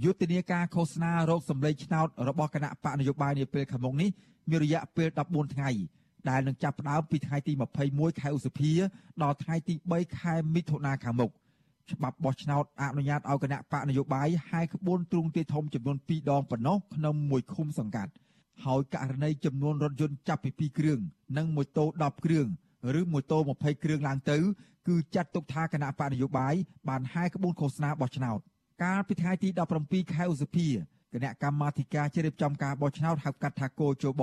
យុទ្ធនាការឃោសនារោគសម្លេងឆ្នោតរបស់គណៈបកនយោបាយនាពេលខាងមុខនេះមានរយៈពេល14ថ្ងៃដែលនឹងចាប់ផ្ដើមពីថ្ងៃទី21ខែឧសភាដល់ថ្ងៃទី3ខែមិថុនាខាងមុខ ច្បាប់បោះឆ្នោតអនុញ្ញាតឲ្យគណៈបកនយោបាយហែកក្បួនទ្រង់ទ្រាយធំចំនួន2ដងប៉ុណ្ណោះក្នុងមួយឃុំសង្កាត់ហើយករណីចំនួនរថយន្តចាប់ពី2គ្រឿងនិងម៉ូតូ10គ្រឿងឬម៉ូតូ20គ្រឿងឡើងទៅ គឺចាត់ទុកថាគណៈបកនយោបាយបានហែកក្បួនឃោសនាបោះឆ្នោតកាលពីថ្ងៃទី17ខែឧសភាគណៈកម្មាធិការជ្រៀបចំការបោះឆ្នោតហៅកាត់ថាគោជប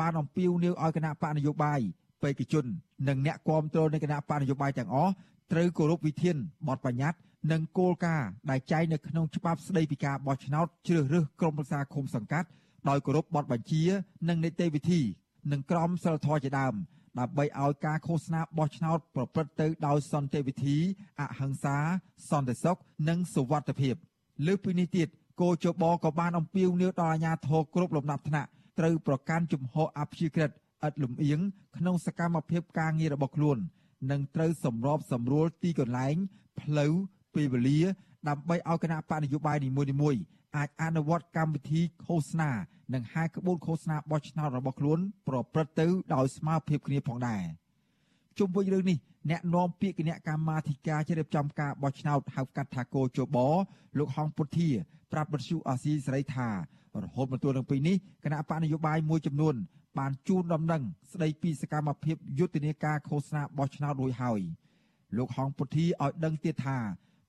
បានអំពាវនាវឲ្យគណៈបកនយោបាយបេក្ខជននិងអ្នកគាំទ្រនៃគណៈបកនយោបាយទាំងអស់ ត្រូវគោរពវិធានបទបញ្ញត្តិនិងគោលការណ៍ដែលចែងនៅក្នុងច្បាប់ស្តីពីការបោះឆ្នោតជ្រើសរើសក្រុមប្រឹក្សាឃុំសង្កាត់ដោយគោរពបទបញ្ជា និងនីតិវិធី និងក្រមសីលធម៌ជាដើមដើម្បីឲ្យការឃោសនាបោះឆ្នោតប្រព្រឹត្តទៅដោយសន្តិវិធីអហិង្សា សន្តិសុខនិងសុវត្ថិភាពលើពីនេះទៀតគោចបក៏បានអំពាវនាវដល់អាជ្ញាធរគ្រប់លំដាប់ថ្នាក់ត្រូវប្រកាន់ជំហរអព្យាក្រឹតឥតលំអៀងក្នុងសកម្មភាពការងាររបស់ខ្លួន និងត្រូវសម្របសម្រួលទីកន្លែង ផ្លូវពេលវេលា ដើម្បីឲ្យគណៈបកនយោបាយនីមួយៗអាចអនុវត្តកម្មវិធីឃោសនា និងហែកក្បួនឃោសនាបោះឆ្នោតរបស់ខ្លួន ប្រព្រឹត្តទៅដោយស្មើភាពគ្នាផងដែរជុំវិញរឿងនេះអ្នកនាំពាក្យគណៈកម្មាធិការជ្រៀបចំការបោះឆ្នោតហៅកាត់ថាគោជបលោកហងពុធា ប្រាប់បទសុអាស៊ីសេរីថារហូតមកទល់នឹងពេលនេះគណៈបកនយោបាយមួយចំនួន បានជូនដំណឹងស្ដីពីសកម្មភាពយុទ្ធនាការឃោសនាបោះឆ្នោតរួចហើយលោកហងពុទ្ធីឲ្យដឹងទៀតថា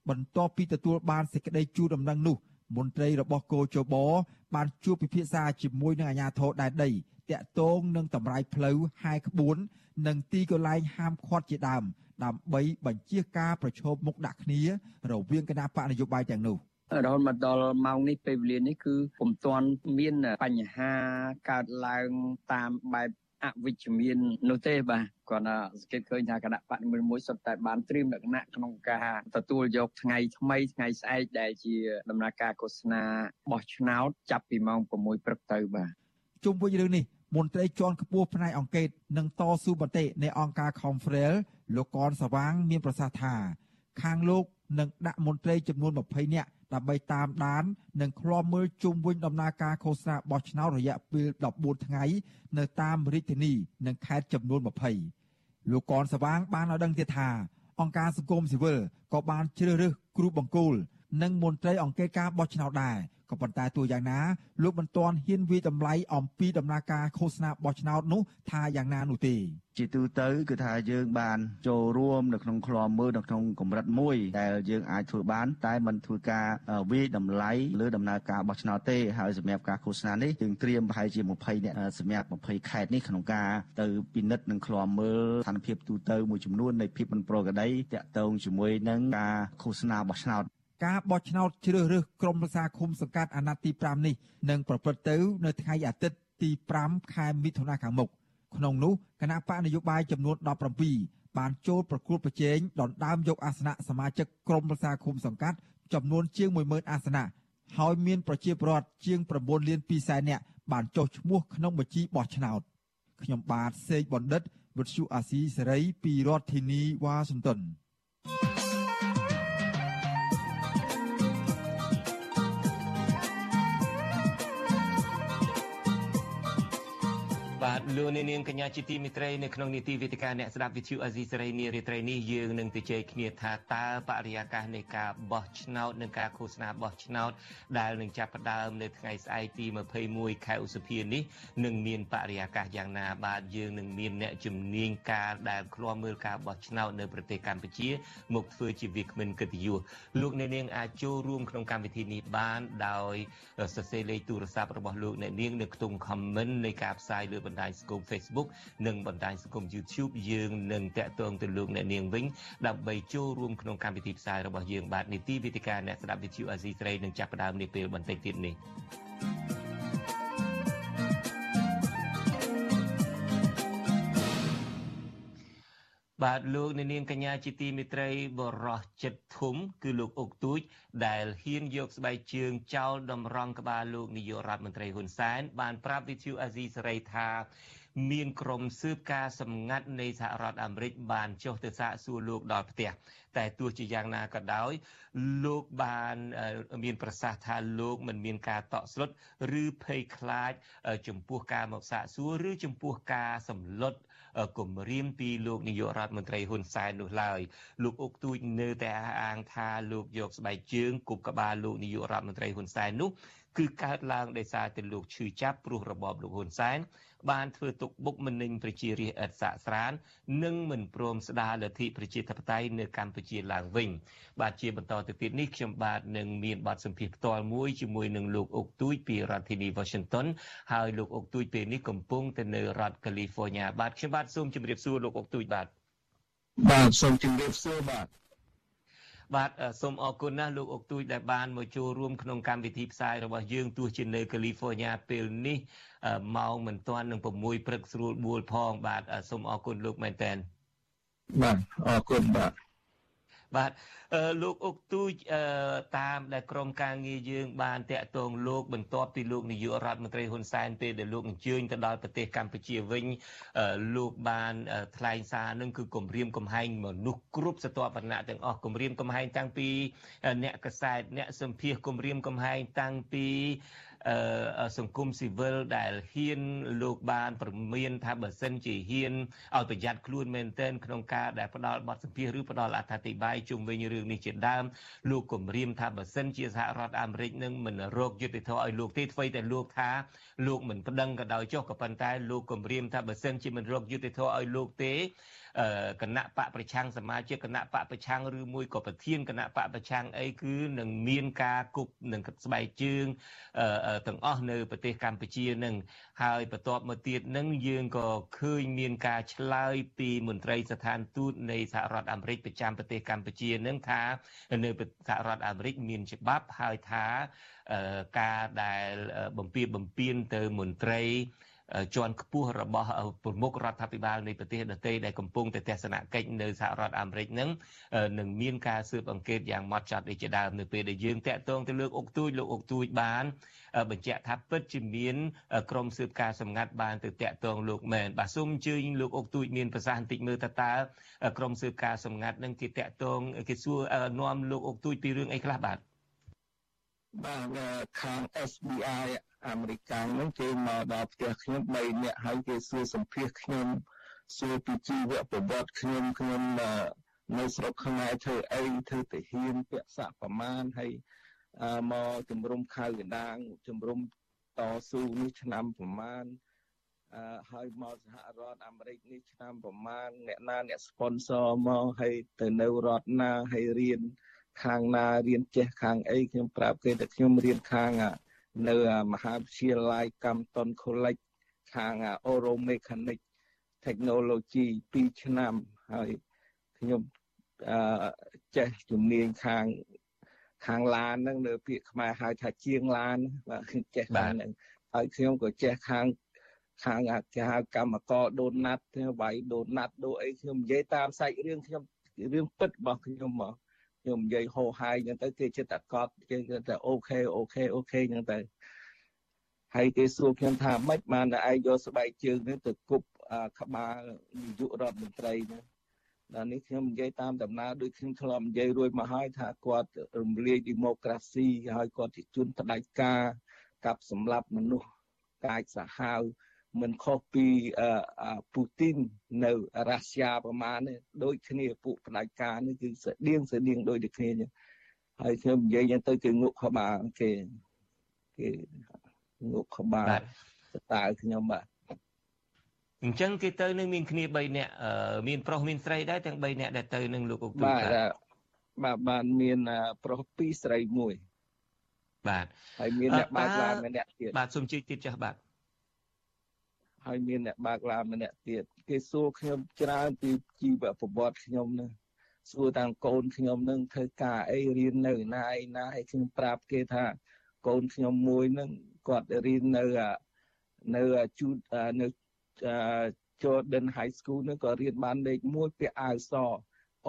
បន្ទាប់ពីទទួលបានសេចក្តីជូនដំណឹងនោះមន្ត្រីរបស់គោចបបានជួបពិភាក្សាជាមួយនឹងអាជ្ញាធរដែនដីតាក់ទងនឹងតម្រាយផ្លូវហែក្បួន និងទីកន្លែងហាមឃាត់ជាដើម ដើម្បីបញ្ជាការប្រឈមមុខដាក់គ្នា រវាងគណៈបកនយោបាយទាំងនោះ រហូតមកដល់ម៉ោងនេះពេលវេលានេះគឺពុំទាន់មានបញ្ហាកើតឡើងតាមបែបអវិជ្ជមាននោះទេបាទគាត់សង្កេតឃើញថាគណៈបកនីមួយៗសុទ្ធតែបានត្រៀមលក្ខណៈក្នុងការទទួលយកថ្ងៃថ្មីថ្ងៃស្អែកដែលជាដំណើរការឃោសនាបោះឆ្នោតចាប់ពីម៉ោង6ព្រឹកទៅបាទជុំវិញរឿងនេះមន្ត្រីជាន់ខ្ពស់ផ្នែកអង្គការនិងតស៊ូមតិនៃអង្គការ Confrel លោកកនសវាង មានប្រសាសន៍ថា ខាងលោកនឹងដាក់មន្ត្រីចំនួន20នាក់ ដើម្បីតាមដាន និងឃ្លាំមើលជុំវិញដំណើរការឃោសនាបោះឆ្នោតរយៈពេល14ថ្ងៃ នៅតាមរាជធានីនិងខេត្តចំនួន20លោកកនសវាងបានឲ្យដឹងទៀតថាអង្គការសង្គមស៊ីវិលក៏បានជ្រើសរើសគ្រូបង្គោលនិងមន្ត្រីអង្គការបោះឆ្នោតដែរ ក៏ប៉ុន្តែទោះយ៉ាងណាលោកមិនទាន់ហ៊ានវាតម្លៃអំពីដំណើរការឃោសនាបោះឆ្នោតនោះថាយ៉ាងណានោះទេជាទូទៅគឺថាយើងបានចូលរួមនៅក្នុងក្លំមើលនៅក្នុងកម្រិតមួយដែលយើងអាចធ្វើបាន តែមិនធ្វើការវាយតម្លៃលើដំណើរការបោះឆ្នោតទេហើយសម្រាប់ការឃោសនានេះយើងត្រៀមប្រហែលជា20នាក់សម្រាប់20ខេត្តនេះក្នុងការទៅពិនិត្យនិងក្លំមើលស្ថានភាពទូទៅមួយចំនួននៃភាពមិនប្រក្រតីតាក់ទងជាមួយនឹងការឃោសនាបោះឆ្នោត ការបោះឆ្នោតជ្រើសរើសក្រុមប្រឹក្សាឃុំសង្កាត់អាណត្តិទី5នេះនឹងប្រព្រឹត្តទៅនៅថ្ងៃអាទិត្យទី5ខែមិថុនាខាងមុខក្នុងនោះគណៈបកនយោបាយចំនួន17បានចូលប្រគល់ប្រជែងដណ្ដើមយកអាសនៈសមាជិកក្រុមប្រឹក្សាឃុំសង្កាត់ចំនួនជាង10000អាសនៈហើយមានប្រជាពលរដ្ឋជាង9លាន2សែននាក់បានចុះឈ្មោះក្នុងបញ្ជីបោះឆ្នោតខ្ញុំបាទសេកបណ្ឌិតវិទ្យុអាស៊ីសេរីពីរដ្ឋធានីវ៉ាស៊ីនតោន លោកនាងកញ្ញាជាទីមិត្តរីនៅក្នុងនីតិវិទ្យាអ្នកស្ដាប់វិទ្យុអាស៊ីសេរីនារីត្រីនេះយើងនឹងទៅជែកគ្នាថាតើបរិយាកាសនៃការបោះឆ្នោតនិងការឃោសនាបោះឆ្នោតដែលនឹងចាប់ផ្ដើមនៅថ្ងៃស្អែកទី21ខែឧសភានេះនឹងមានបរិយាកាសយ៉ាងណាបាទយើងនឹងមានអ្នកជំនាញការដែលឃ្លាំមើលការបោះឆ្នោតនៅប្រទេសកម្ពុជាមកធ្វើជាវាគ្មិនកិត្តិយសលោកអ្នកនាងអាចចូលរួមក្នុងកម្មវិធីនេះបានដោយសរសេរលេខទូរស័ព្ទរបស់លោកអ្នកនាងនៅក្នុង comment នៃការផ្សាយលើបណ្ដាញសង្គម Facebook និងបណ្ដាញសង្គម YouTube យើងនឹងតាក់ទងទៅលោកអ្នកនាងវិញដើម្បីចូលរួមក្នុងកម្មវិធីផ្សាយរបស់យើងបាទនីតិវិទ្យាអ្នកស្ដាប់វិទ្យុអាស៊ីសេរីនឹងចាប់ផ្ដើមនាពេលបន្តិចទៀតនេះ បាទលោកអ្នកនាងកញ្ញាជាទីមេត្រីបរោះចិត្តធំ គឺលោកអុកទូច ដែលហ៊ានយកស្បែកជើងចោលតម្រង់ក្បាលលោកនាយករដ្ឋមន្ត្រីហ៊ុនសែនបានប្រាប់វិទ្យុអាស៊ីសេរីថាមានក្រុមស៊ើបការសម្ងាត់នៃសហរដ្ឋអាមេរិកបានចុះទៅសាកសួរលោកដល់ផ្ទះតែទោះជាយ៉ាងណាក៏ដោយ លោកបានមានប្រសាសន៍ថាលោកមិនមានការតក់ស្លុតឬភ័យខ្លាច ចំពោះការមកសាកសួរឬចំពោះការសម្លុត គម្រាមពីលោកនាយករដ្ឋមន្ត្រីហ៊ុនសែននោះឡើយលោកអុកទូចនៅតែអះអាងថាលោកយកស្បែកជើងគប់ក្បាលលោកនាយករដ្ឋមន្ត្រីហ៊ុនសែននោះគឺកើតឡើងដោយសារតែលោកឈឺចាប់ព្រោះរបបលោកហ៊ុនសែន បានធ្វើទុកបុកម្នេញប្រជារាស្ត្រឥតសាកស្រាននិងមិនព្រមស្ដារលទ្ធិប្រជាធិបតេយ្យនៅកម្ពុជាឡើងវិញបាទជាបន្តទៅទៀតនេះខ្ញុំបាទនឹងមានបទសម្ភាសន៍ផ្ទាល់មួយជាមួយនឹងលោកអុកទូចពីរដ្ឋធានី Washington ហើយលោកអុកទូចពេលនេះកំពុងទៅនៅរដ្ឋ California បាទខ្ញុំបាទសូមជម្រាបសួរលោកអុកទូចបាទបាទសូមជម្រាបសួរបាទ បាទសូមអរគុណណាស់លោកអុកទូចដែលបានមកចូលរួមក្នុងកម្មវិធីផ្សាយរបស់យើងទោះជានៅកាលីហ្វ័រញ៉ាពេលនេះម៉ោងមិនទាន់នឹង6ព្រឹកស្រួលបួលផង បាទសូមអរគុណលោកមែនតើបាទអរគុណបាទ បាទលោកអុកទូចតាមដែលក្រមការងារយើងបានតាក់ទងលោកបន្ទាប់ពីលោកនាយករដ្ឋមន្ត្រីហ៊ុនសែនពេលដែលលោកអញ្ជើញទៅដល់ប្រទេសកម្ពុជាវិញលោកបានថ្លែងសារនឹងគឺគម្រាមកំហែងមនុស្សគ្រប់ស្រទាប់វណ្ណៈទាំងអស់គម្រាមកំហែងតាំងពីអ្នកកសែតអ្នកសម្ភារគម្រាមកំហែងតាំងពី សង្គមស៊ីវិលដែលហ៊ានលោកបានប្រមានថាបើសិនជាហ៊ានឲ្យប្រយ័ត្នខ្លួនមែនទែនក្នុងការដែលផ្ដាល់បទសម្ភាសឬផ្ដាល់អត្ថាធិប្បាយជុំវិញរឿងនេះជាដើមលោកគម្រាមថាបើសិនជាសហរដ្ឋអាមេរិកនឹងមិនរកយុត្តិធម៌ឲ្យលោកទេអ្វីតែលោកថាលោកមិនប្តឹងក៏ដោយចុះក៏ប៉ុន្តែលោកគម្រាមថាបើសិនជាមិនរកយុត្តិធម៌ឲ្យលោកទេ គណៈបកប្រឆាំងសមាជិកគណៈបកប្រឆាំងឬមួយក៏ប្រធានគណៈបកប្រឆាំងអីគឺនឹងមានការគប់នឹងស្បែកជើងទាំងអស់នៅប្រទេសកម្ពុជានឹងហើយបន្ទាប់មកទៀតនឹងយើងក៏ឃើញមានការឆ្លើយពីមន្ត្រីស្ថានទូតនៃសហរដ្ឋអាមេរិកប្រចាំប្រទេសកម្ពុជានឹងថានៅសហរដ្ឋអាមេរិកមានច្បាប់ហើយថាការដែលបំពៀបំពៀនទៅមន្ត្រី ជាន់ខ្ពស់របស់ប្រមុខរដ្ឋាភិបាលនៃប្រទេសដទៃដែលកំពុងតែទស្សនកិច្ចនៅសហរដ្ឋអាមេរិកនឹងនឹងមានការស៊ើបអង្កេតយ៉ាងម៉ត់ចត់ដូចជាដើមនៅពេលដែលយើងតាក់ទងទៅលើកអុកទូចលោកអុកទូចបានបញ្ជាក់ថាពិតជាមានក្រុមស៊ើបការសម្ងាត់បានទៅតាក់ទងលោកមែនបាទសូមអញ្ជើញលោកអុកទូចមានប្រសាសន៍បន្តិចមើលតើតើក្រុមស៊ើបការសម្ងាត់នឹងគេតាក់ទងគេសួរនាំលោកអុកទូចពីរឿងអីខ្លះបាទ បាទខាង SBI អាមេរិកហ្នឹងគេមកដល់ផ្ទះខ្ញុំ3នាក់ហើយគេសួរសម្ភាសខ្ញុំសួរពីជីវប្រវត្តិខ្ញុំខ្ញុំនៅស្រុកខ្មែរធ្វើអីធ្វើទាហានពាក់សាក់ប្រមាណហើយមកជំរុំខៅកណ្ដាងជំរុំតស៊ូនេះឆ្នាំប្រមាណអឺហើយមកសហរដ្ឋអាមេរិកនេះឆ្នាំប្រមាណអ្នកណាអ្នក sponsor មកហើយទៅនៅរដ្ឋណាហើយរៀន ខាងណារៀនចេះខាងអីខ្ញុំប្រាប់គេថាខ្ញុំរៀនខាងនៅមហាវិទ្យាល័យកម្មតុន College ខាង Aero Mechanic Technology 2ឆ្នាំហើយខ្ញុំអឺចេះជំនាញខាងខាងឡានហ្នឹងនៅពាក្យខ្មែរហៅថាជាងឡានបាទចេះខាងហ្នឹងហើយខ្ញុំក៏ចេះខាងខាងគេហៅកម្មករដូនណាត់វាយ donut dough អីខ្ញុំនិយាយតាមសាច់រឿងខ្ញុំរឿងពិតរបស់ខ្ញុំមក ខ្ញុំនិយាយហោហាយអញ្ចឹងទៅគេចិត្តតែកត់គេគាត់តែ OK OK OK អញ្ចឹងទៅហើយគេសួរខ្ញុំថាម៉េចបានតែឯងយកស្បែកជើងនេះទៅគប់ក្បាលនាយករដ្ឋមន្ត្រីណាដល់នេះខ្ញុំនិយាយតាមដំណើរដូចខ្ញុំធ្លាប់និយាយរួចមកហើយថាគាត់រំលាយឌីម៉ូក្រាស៊ីហើយគាត់ជាជនផ្ដាច់ការកាប់សម្លាប់មនុស្សកាចសាហាវ មិនខុសពីពូទីននៅរុស្ស៊ីប្រមាណនេះដូចគ្នាពួកផ្ដាច់ការនេះគឺស្តៀងស្តៀងដូចតែគ្នាចឹងហើយខ្ញុំនិយាយចឹងទៅគេងក់ក្បាលគេគេងក់ក្បាលតើខ្ញុំបាទអញ្ចឹងគេទៅនឹងមានគ្នា3នាក់មានប្រុសមានស្រីដែរទាំង3នាក់ដែលទៅនឹងលោកអុកទូបាទបាទបានមានប្រុស2ស្រី1បាទហើយមានអ្នកបើកឡានម្នាក់ទៀតបាទសូមជឿទៀតចាស់បាទ ហើយមានអ្នកបើកឡានម្នាក់ទៀតគេសួរខ្ញុំច្រើនពីជីវប្រវត្តិខ្ញុំហ្នឹងសួរតាំងកូនខ្ញុំនឹងធ្វើការអីរៀននៅណាឯណាហើយខ្ញុំប្រាប់គេថាកូនខ្ញុំមួយនឹងគាត់រៀននៅនៅជូនៅ Jordan High School នឹងក៏រៀនបានលេខ1ពាក់អាវស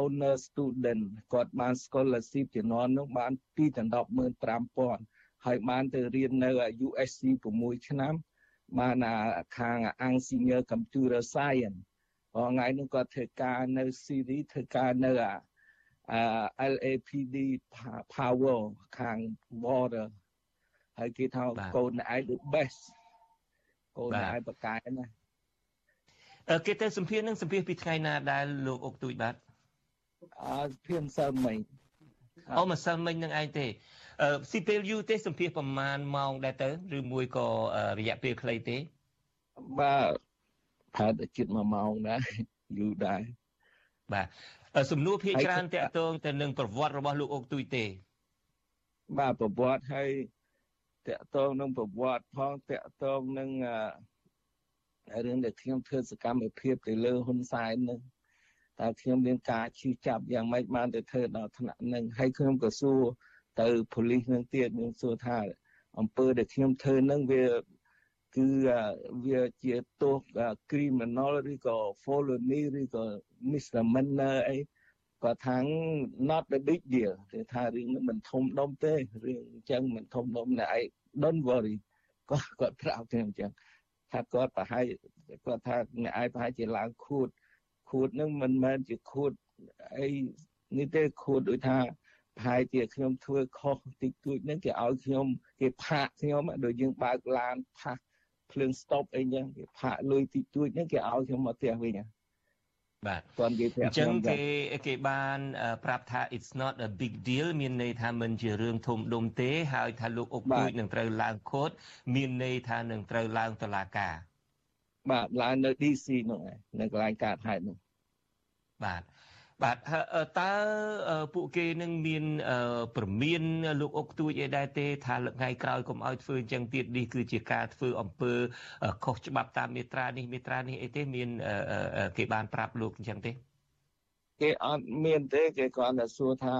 owner student គាត់បាន scholarship ជំនាន់នោះបាន2ដល់15000ហើយបានទៅរៀននៅ USC 6ឆ្នាំ បានខាង Engineer Computer Science ថ្ងៃនេះគាត់ធ្វើការនៅ CD ធ្វើការនៅអា LAPD Power ខាង Water ហើយគេថាកូនឯង the best កូនឯងបកែណាគេទៅសម្ភារនឹងសម្ភារពីថ្ងៃណាដែលលោកអុកទូចបាទអើភៀមសិលមិញអូម្សិលមិញនឹងឯងទេ ស៊ីពេលយូរទេសម្ភារប្រមាណម៉ោងដែរទៅឬមួយក៏រយៈពេលខ្លីទេបាទផែនតែជិត1ម៉ោងដែរយូរដែរបាទសំណួរភាគច្រើនតកតងទៅនឹងប្រវត្តិរបស់លោកអុកទុយទេ បាទប្រវត្តិហើយតកតងនឹងប្រវត្តិផងតកតងនឹងរឿងដែលខ្ញុំធ្វើសកម្មភាពទៅលើហ៊ុនសែននឹងតើខ្ញុំមានការឈឺចាប់យ៉ាងម៉េចបានទៅធ្វើដល់ថ្នាក់នឹងហើយខ្ញុំក៏សួរ ទៅប៉ូលីសនឹងទៀតខ្ញុំសួរថាអំពើដែលខ្ញុំធ្វើនឹងវាគឺវាជាទោស criminal ឬក៏ felony ឬក៏ misdemeanor អីគាត់ថា not the big deal គេថារឿងនេះមិនធំដុំទេរឿងអញ្ចឹងមិនធំដុំអ្នកឯង don't worry គាត់គាត់ប្រាប់ខ្ញុំអញ្ចឹងថាគាត់ប្រហែលគាត់ថាអ្នកឯងប្រហែលជាឡើងខួតខួតនឹងមិនមែនជាខួតអីនេះទេខួតដូចថាប្រ ហែលជាខ្ញុំធ្វើខុសតិចតួចហ្នឹងគេឲ្យខ្ញុំគេផាកខ្ញុំដូចយើងបើកឡានផាសភ្លើង stop អីចឹងគេផាកលុយតិចតួចហ្នឹងគេឲ្យខ្ញុំមកផ្ទះវិញបាទគាត់និយាយប្រាប់ខ្ញុំអញ្ចឹងគេគេបានប្រាប់ថា it's not a big deal មានន័យថាមិនជារឿងធំដុំទេហើយថាលោកអុកទួយនឹងត្រូវឡើងខូតមានន័យថានឹងត្រូវឡើងតុលាការបាទឡើងនៅ DC នោះនៅកន្លែងកើតហេតុនោះបាទ បាទតើពួកគេនឹងមានប្រមានលោកអុកទួយអីដែរទេថាថ្ងៃក្រោយកុំឲ្យធ្វើអញ្ចឹងទៀតនេះគឺជាការធ្វើអំពើខុសច្បាប់តាមមាត្រានេះមាត្រានេះអីទេមានគេបានប្រាប់លោកអញ្ចឹងទេគេអត់មានទេគេគ្រាន់តែសួរថា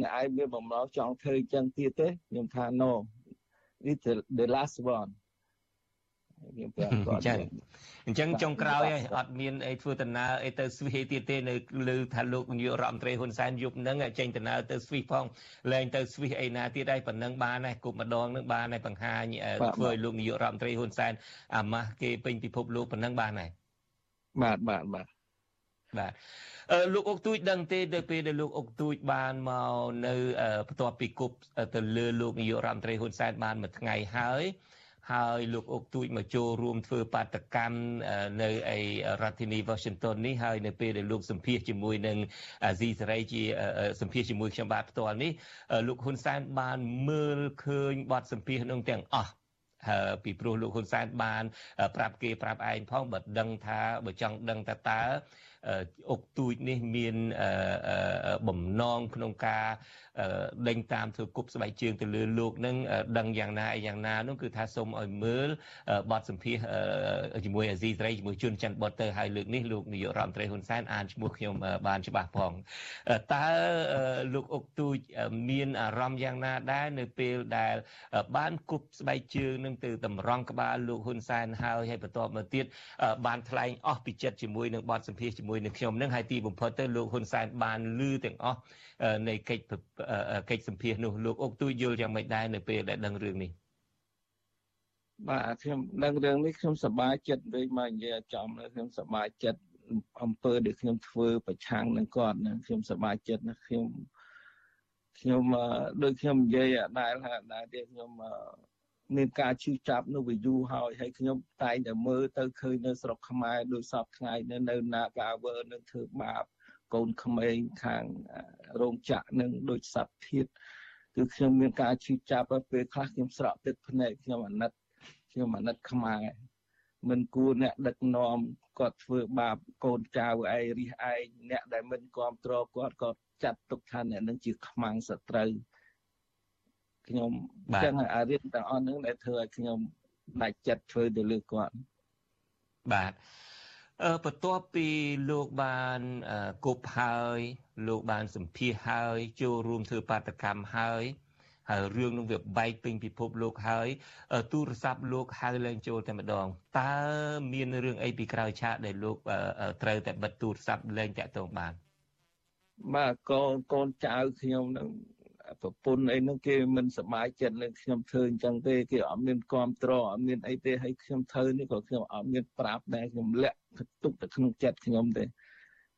អ្នកឯងមានបំណងចង់ធ្វើអញ្ចឹងទៀតទេខ្ញុំថា no this the last one ខ្ញុំប្រាប់គាត់ចឹងអញ្ចឹងចុងក្រោយហើយអត់មានអីធ្វើដំណើរអីទៅស្វីសអីទៀតទេនៅលើថាលោកនាយករដ្ឋមន្ត្រីហ៊ុនសែនយប់ហ្នឹងចេញដំណើរទៅស្វីសផងលែងទៅស្វីសអីណាទៀតហើយប៉ុណ្ណឹងបានហើយគប់ម្ដងហ្នឹងបានហើយបង្ហាញធ្វើឲ្យលោកនាយករដ្ឋមន្ត្រីហ៊ុនសែនអាម៉ាស់គេពេញពិភពលោកប៉ុណ្ណឹងបានហើយបាទបាទបាទបាទលោកអុកទូចដឹងទេនៅពេលដែលលោកអុកទូចបានមកនៅបន្ទាប់ពីគប់ទៅលើលោកនាយករដ្ឋមន្ត្រីហ៊ុនសែនបានមួយថ្ងៃហើយ ហើយលោកអុកទូចមកចូលរួមធ្វើបាតកម្មនៅឯរដ្ឋធានី Washington នេះហើយនៅពេលដែលលោកសម្ភាសជាមួយនឹងអាស៊ីសេរីជាសម្ភាសជាមួយខ្ញុំបាទផ្ទាល់នេះលោកហ៊ុនសែនបានមើលឃើញបទសម្ភាសនោះទាំងអស់ពីព្រោះលោកហ៊ុនសែនបាន ប្រាប់គេប្រាប់ឯងផងបើដឹងថាបើចង់ដឹងថាតើ អុកទូចនេះមានបំណងក្នុងការដេញតាមធ្វើគប់ស្បែកជើងទៅលើលោកនឹងដឹងយ៉ាងណាយ៉ាងណានោះគឺថាសូមឲ្យមើលបទសម្ភាសជាមួយអាស៊ីសេរីជាមួយជនច័ន្ទបុតទៅហើយលើកនេះលោកនាយករដ្ឋមន្ត្រីហ៊ុនសែនអានឈ្មោះខ្ញុំបានច្បាស់ផងតើលោកអុកទូចមានអារម្មណ៍យ៉ាងណាដែរនៅពេលដែលបានគប់ស្បែកជើងនឹងទៅតម្រង់ក្បាលលោកហ៊ុនសែនហើយហើយបន្ទាប់មកទៀតបានថ្លែងអស់ពីចិត្តជាមួយនឹងបទសម្ភាសជាមួយនឹងខ្ញុំនឹងហើយទីបំផុតទៅលោកហ៊ុនសែនបានលឺទាំងអស់នៃកិច្ចកិច្ចសម្ភាសនោះលោកអុកទួយយល់យ៉ាងម៉េចដែរនៅពេលដែលដឹងរឿងនេះបាទខ្ញុំដឹងរឿងនេះខ្ញុំសប្បាយចិត្តវិញមកនិយាយចំខ្ញុំសប្បាយចិត្តអំពើដែលខ្ញុំធ្វើប្រឆាំងនឹងគាត់នឹងខ្ញុំសប្បាយចិត្តណាខ្ញុំខ្ញុំដូចខ្ញុំនិយាយដែរថាដែរទៀតខ្ញុំ មានការឈឺចាប់នៅវាយូរហើយហើយខ្ញុំតែងតែមើលទៅឃើញនៅស្រុកខ្មែរដោយសពថ្ងៃនៅនៅណាកាវើនឹងធ្វើបាបកូនក្មេងខាងរោងចក្រនឹងដូចសត្វធាតគឺខ្ញុំមានការឈឺចាប់ពេលខ្លះខ្ញុំស្រក់ទឹកភ្នែកខ្ញុំអាណិតខ្ញុំអាណិតខ្មែរមិនគួរអ្នកដឹកនាំគាត់ធ្វើបាបកូនចៅឯងរិះឯងអ្នកដែលមិនគ្រប់គ្រងគាត់ក៏ចាត់ទុកថាអ្នកនឹងជាខ្មាំងសត្រូវ ខ្ញុំអញ្ចឹងអារៀនទាំងអស់ហ្នឹងដែលធ្វើឲ្យខ្ញុំដាច់ចិត្តធ្វើទៅលើគាត់បាទអឺបន្ទាប់ពីលោកបានគប់ហើយលោកបានសម្ភាសហើយចូលរួមធ្វើបាតកម្មហើយហើយរឿងនឹងវាបែកពេញពិភពលោកហើយទូរស័ព្ទលោកហៅឡើងចូលតែម្ដងតើមានរឿងអីពីក្រោយឆាកដែលលោកត្រូវតែបិទទូរស័ព្ទលែងតាក់ទងបានបាទកូនកូនចៅខ្ញុំនឹង ប្រពន្ធអីហ្នឹងគេមិនសប្បាយចិត្តនឹងខ្ញុំធ្វើអញ្ចឹងទេគេអត់មានគ្រប់ត្រអត់មានអីទេហើយខ្ញុំធ្វើនេះក៏ខ្ញុំអត់មានប្រាប់ដែរខ្ញុំលាក់ទុកទៅក្នុងចិត្តខ្ញុំទេ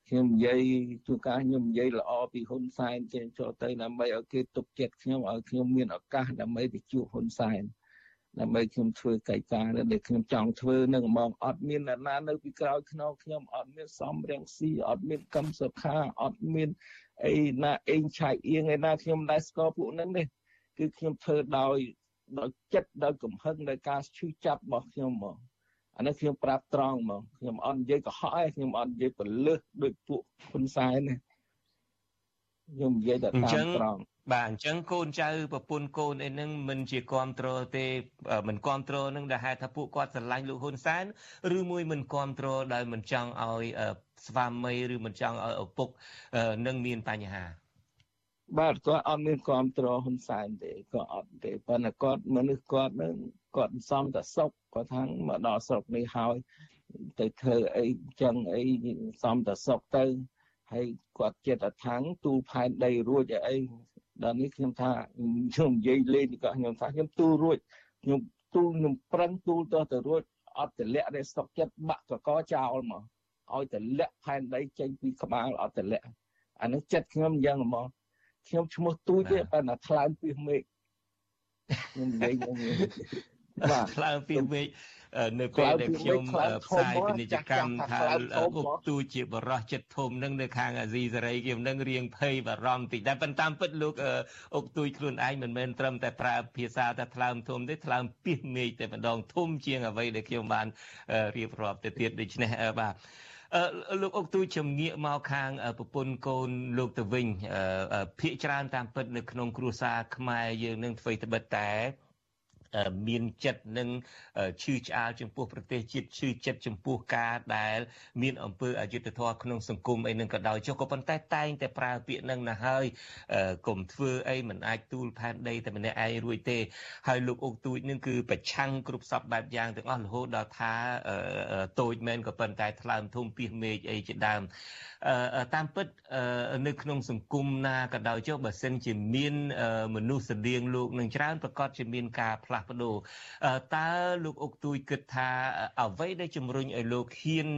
ខ្ញុំនិយាយជួនកាលខ្ញុំនិយាយល្អពីហ៊ុនសែនចេញចូលទៅដើម្បីឲ្យគេទុកចិត្តខ្ញុំឲ្យខ្ញុំមានឱកាសដើម្បីទៅជួបហ៊ុនសែន ដើម្បីខ្ញុំធ្វើកិច្ចការដែលខ្ញុំចង់ធ្វើនឹងហ្មងអត់មានអ្នកណានៅពីក្រោយខ្នងខ្ញុំអត់មានសំរងស៊ីអត់មានកម្មសុខាអត់មានអីណាអេងឆៃអៀងឯណាខ្ញុំមិនដែលស្គាល់ពួកហ្នឹងទេគឺខ្ញុំធ្វើដោយដោយចិត្តដោយកំហឹងដោយការឈឺចាប់របស់ខ្ញុំហ្មងអានេះខ្ញុំប្រាប់ត្រង់ហ្មងខ្ញុំអត់និយាយកុហកទេខ្ញុំអត់និយាយពលឹះដូចពួកហ៊ុនសែនទេខ្ញុំនិយាយតែតាមត្រង់ បាទអញ្ចឹងកូនចៅប្រពន្ធកូនអីហ្នឹងមិនជាគ្រប់គ្រងទេមិនគ្រប់គ្រងនឹងដែលហេតុថាពួកគាត់ស្រឡាញ់លោកហ៊ុនសែនឬមួយមិនគ្រប់គ្រងដោយមិនចង់ឲ្យស្វាមីឬមិនចង់ឲ្យឪពុកនឹងមានបញ្ហាបាទគាត់អត់មានគ្រប់គ្រងហ៊ុនសែនទេគាត់អត់ទេប៉ុន្តែគាត់មនុស្សគាត់នឹងគាត់សំតែសុកគាត់ថាមកដល់ស្រុកនេះហើយទៅធ្វើអីចឹងអីសំតែសុកទៅហើយគាត់ចិត្តថាងទូលផែនដីរួចអី ដល់នេះខ្ញុំថាខ្ញុំនិយាយលេងក៏ខ្ញុំថាខ្ញុំទូលរួចខ្ញុំទូលខ្ញុំប្រឹងទូលទៅទៅរួចអត់ទម្លាក់ទេស្តុកចិត្តបាក់កកចោលមកឲ្យទម្លាក់ផែនដីចេញពីក្បាលអត់ទម្លាក់អានេះចិត្តខ្ញុំយ៉ាងហ្មងខ្ញុំឈ្មោះទូចទេប៉ុន្តែថ្លើមពីមេឃខ្ញុំនិយាយយ៉ាងនេះ បាទថ្លើមពីមេឃនៅពេលដែលខ្ញុំផ្សាយពាណិជ្ជកម្មថាអុកទូជាបរោះចិត្តធំនឹងនៅខាងអាស៊ីសេរីខ្ញុំនឹងរៀងភ័យបារម្ភតិចតែប៉ុន្តែពិតលោកអុកទូខ្លួនឯងមិនមែនត្រឹមតែប្រើភាសាតែថ្លើមធំទេថ្លើមពីមេឃតែម្ដងធំជាងអ្វីដែលខ្ញុំបានរៀបរាប់ទៅទៀតដូច្នេះបាទលោកអុកទូជំងាកមកខាងប្រពន្ធកូនលោកទៅវិញភាកច្រើនតាមពិតនៅក្នុងគ្រួសារខ្មែរយើងនឹងធ្វើត្បិតតែ មានចិត្តនិងឈឺឆ្អាលចំពោះប្រទេសជាតិឈឺចិត្តចំពោះការដែល មានអំពើអយុត្តិធម៌ក្នុងសង្គមអីនឹងក៏ដោយចុះក៏ប៉ុន្តែតែងតែប្រើពាក្យនឹងណាហើយកុំធ្វើអីមិនអាចទូលផែនដីតែម្នាក់ឯងរួចទេ ហើយលោកអុកទូចនឹងគឺប្រឆាំងគ្រប់សពបែបយ៉ាងទាំងអស់រហូតដល់ថាតូចមែនក៏ប៉ុន្តែថ្លើមធំពីមេឃអីជាដើម តាមពិតនៅក្នុងសង្គមណាក៏ដោយចុះបើសិនជាមានមនុស្សស្តៀងលោកនឹងច្រើនប្រកាសជាមានការផ្លាស់ប្ដូរតើលោកអុកទួយគិតថាអ្វីដែលជំរុញឲ្យលោកហ៊ាន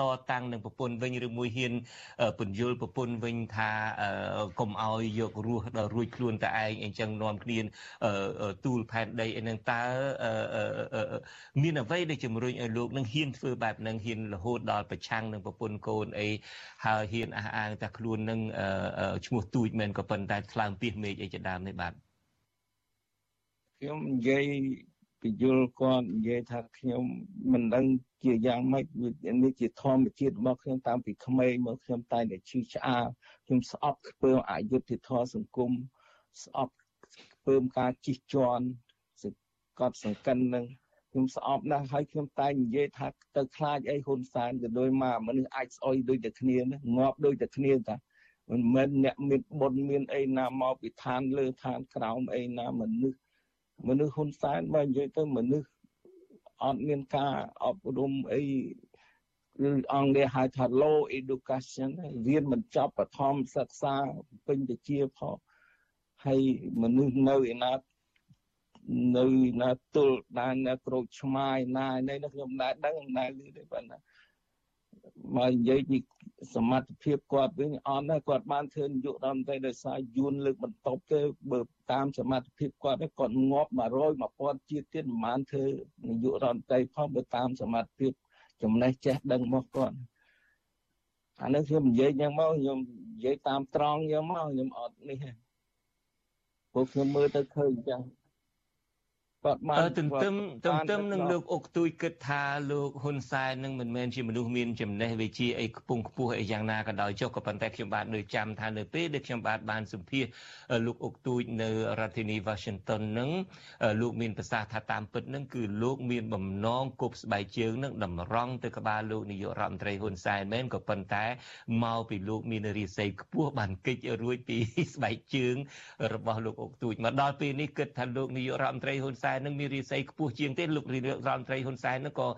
តតាំងនឹងប្រពន្ធវិញឬមួយហ៊ានពន្យល់ប្រពន្ធវិញថាកុំឲ្យយករស់ដល់រួចខ្លួនតែឯងអញ្ចឹងនាំគ្នាទូលផែនដីអីនឹងតើមានអ្វីដែលជំរុញឲ្យលោកនឹងហ៊ានធ្វើបែបហ្នឹងហ៊ានរហូតដល់ប្រឆាំងនឹងប្រពន្ធកូនអីហើយហ៊ានអះអាងថាខ្លួននឹងឈ្មោះទូចមែនក៏ប៉ុន្តែថ្លើមពីសមេឃអីជាដើមនេះបាទខ្ញុំនិយាយពយល់គាត់និយាយថាខ្ញុំមិនដឹងជាយ៉ាងម៉េចនេះជាធម្មជាតិរបស់ខ្ញុំតាំងពីក្មេងមកខ្ញុំតែតែឈឺឆ្អាលខ្ញុំស្អប់ខ្ពើមអយុត្តិធម៌សង្គមស្អប់ខ្ពើមការជិះជាន់កត់សង្កិននឹង ខ្ញុំស្អប់ណាស់ហើយខ្ញុំតែនិយាយថាទៅខ្លាចអីហ៊ុនសែនក៏ដោយមកមនុស្សអាចស្អុយដូចតែគ្នាងាប់ដូចតែគ្នាតាមិនមែនអ្នកមានបុណ្យមានអីណាមកពីឋានលើឋានក្រោមអីណាមនុស្សមនុស្សហ៊ុនសែនបើនិយាយទៅមនុស្សអត់មានការអប់រំអីឬអង់គ្លេសហៅថា low education រៀនមិនចប់បឋមសិក្សាពេញទៅជាផងហើយមនុស្សនៅឯណា នៅណាទល់ដែរណាក្រូចឆ្មាយណានេះខ្ញុំដែរដឹងដែរឮទេប៉ុណ្ណាមកនិយាយពីសមត្ថភាពគាត់វិញអត់ដែរគាត់បានធ្វើនាយករដ្ឋមន្ត្រីដោយសារយួនលើកបន្ទប់ទេបើតាមសមត្ថភាពគាត់គាត់ងាប់100 1000ជាតិទៀតមិនបានធ្វើនាយករដ្ឋមន្ត្រីផងបើតាមសមត្ថភាពចំណេះចេះដឹងរបស់គាត់អានេះខ្ញុំនិយាយយ៉ាងមកខ្ញុំនិយាយតាមត្រង់យ៉ាងមកខ្ញុំអត់នេះទេពួកខ្ញុំមើលទៅឃើញអញ្ចឹង គាត់បានទន្ទឹមទន្ទឹមនឹងលោកអុកទួយគិតថាលោកហ៊ុនសែននឹងមិនមែនជាមនុស្សមានចំណេះវិជ្ជាអីខ្ពង់ខ្ពស់អីយ៉ាងណាក៏ដោយចុះក៏ប៉ុន្តែខ្ញុំបាទនៅចាំថានៅពេលដែលខ្ញុំបាទបានសម្ភាសលោកអុកទួយនៅរដ្ឋធានី Washington នឹងលោកមានប្រសាសន៍ថាតាមពិតនឹងគឺលោកមានបំណងគប់ស្បែកជើងនឹងតម្រង់ទៅក្បាលលោកនាយករដ្ឋមន្ត្រីហ៊ុនសែនមែនក៏ប៉ុន្តែមកពីលោកមានរាសីខ្ពស់បានកិច្ចរួចពីស្បែកជើងរបស់លោកអុកទួយមកដល់ពេលនេះគិតថាលោកនាយករដ្ឋមន្ត្រីហ៊ុនសែននឹងមានរាសីខ្ពស់ជាងទេលោករដ្ឋមន្ត្រីហ៊ុនសែននឹងក៏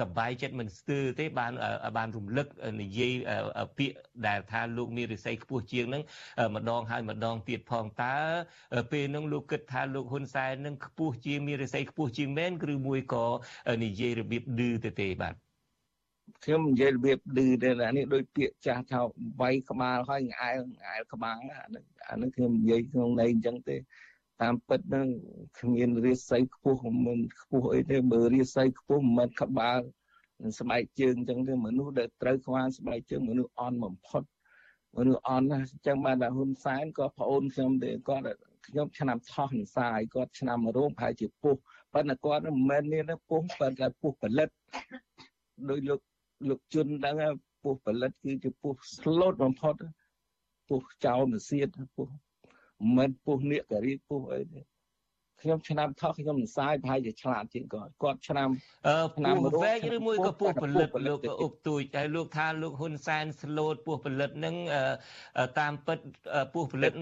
សប្បាយចិត្តមិនស្ទើរទេបានបានរំលឹកនិយាយពាក្យដែលថាលោកមានរាសីខ្ពស់ជាងនឹងម្ដងហើយម្ដងទៀតផងតើពេលនឹងលោកគិតថាលោកហ៊ុនសែននឹងខ្ពស់ជាងមានរាសីខ្ពស់ជាងមែនឬមួយក៏និយាយរបៀបឌឺទៅទេបាទខ្ញុំនិយាយរបៀបឌឺទេអានេះដូចពាក្យចាស់ថាវាយក្បាលហើយងែលងែលក្បាលអានេះអានេះខ្ញុំនិយាយក្នុងន័យអញ្ចឹងទេ តាមពិតហ្នឹងគ្មានរាសីខ្ពស់មិនខ្ពស់អីទេបើរាសីខ្ពស់មិនមែនក្បាលស្បែកជើងអញ្ចឹងទេមនុស្សដែលត្រូវខ្វានស្បែកជើងមនុស្សអន់បំផុតមនុស្សអន់ណាស់អញ្ចឹងបានតែហ៊ុនសែនក៏ប្អូនខ្ញុំទេគាត់ខ្ញុំឆ្នាំថោះនិសាយគាត់ឆ្នាំរោងប្រហែលជាពុះប៉ុន្តែគាត់មិនមែនមានពុះប៉ុន្តែពុះផលិតដោយលោកលោកជុនដឹងពុះផលិតគឺជាពុះស្លូតបំផុតពុះចោលមសៀតពុះ មិនពុះនាគការីពុះអីទេខ្ញុំឆ្នាំថោះខ្ញុំមិនសាយប្រហែលជាឆ្លាតជាងគាត់គាត់ឆ្នាំអឺឆ្នាំវែកឬមួយក៏ពោះផលិតលោកអុកទួយតែលោកថាលោកហ៊ុនសែនស្លូតពោះផលិតនឹងតាមពិតពោះផលិត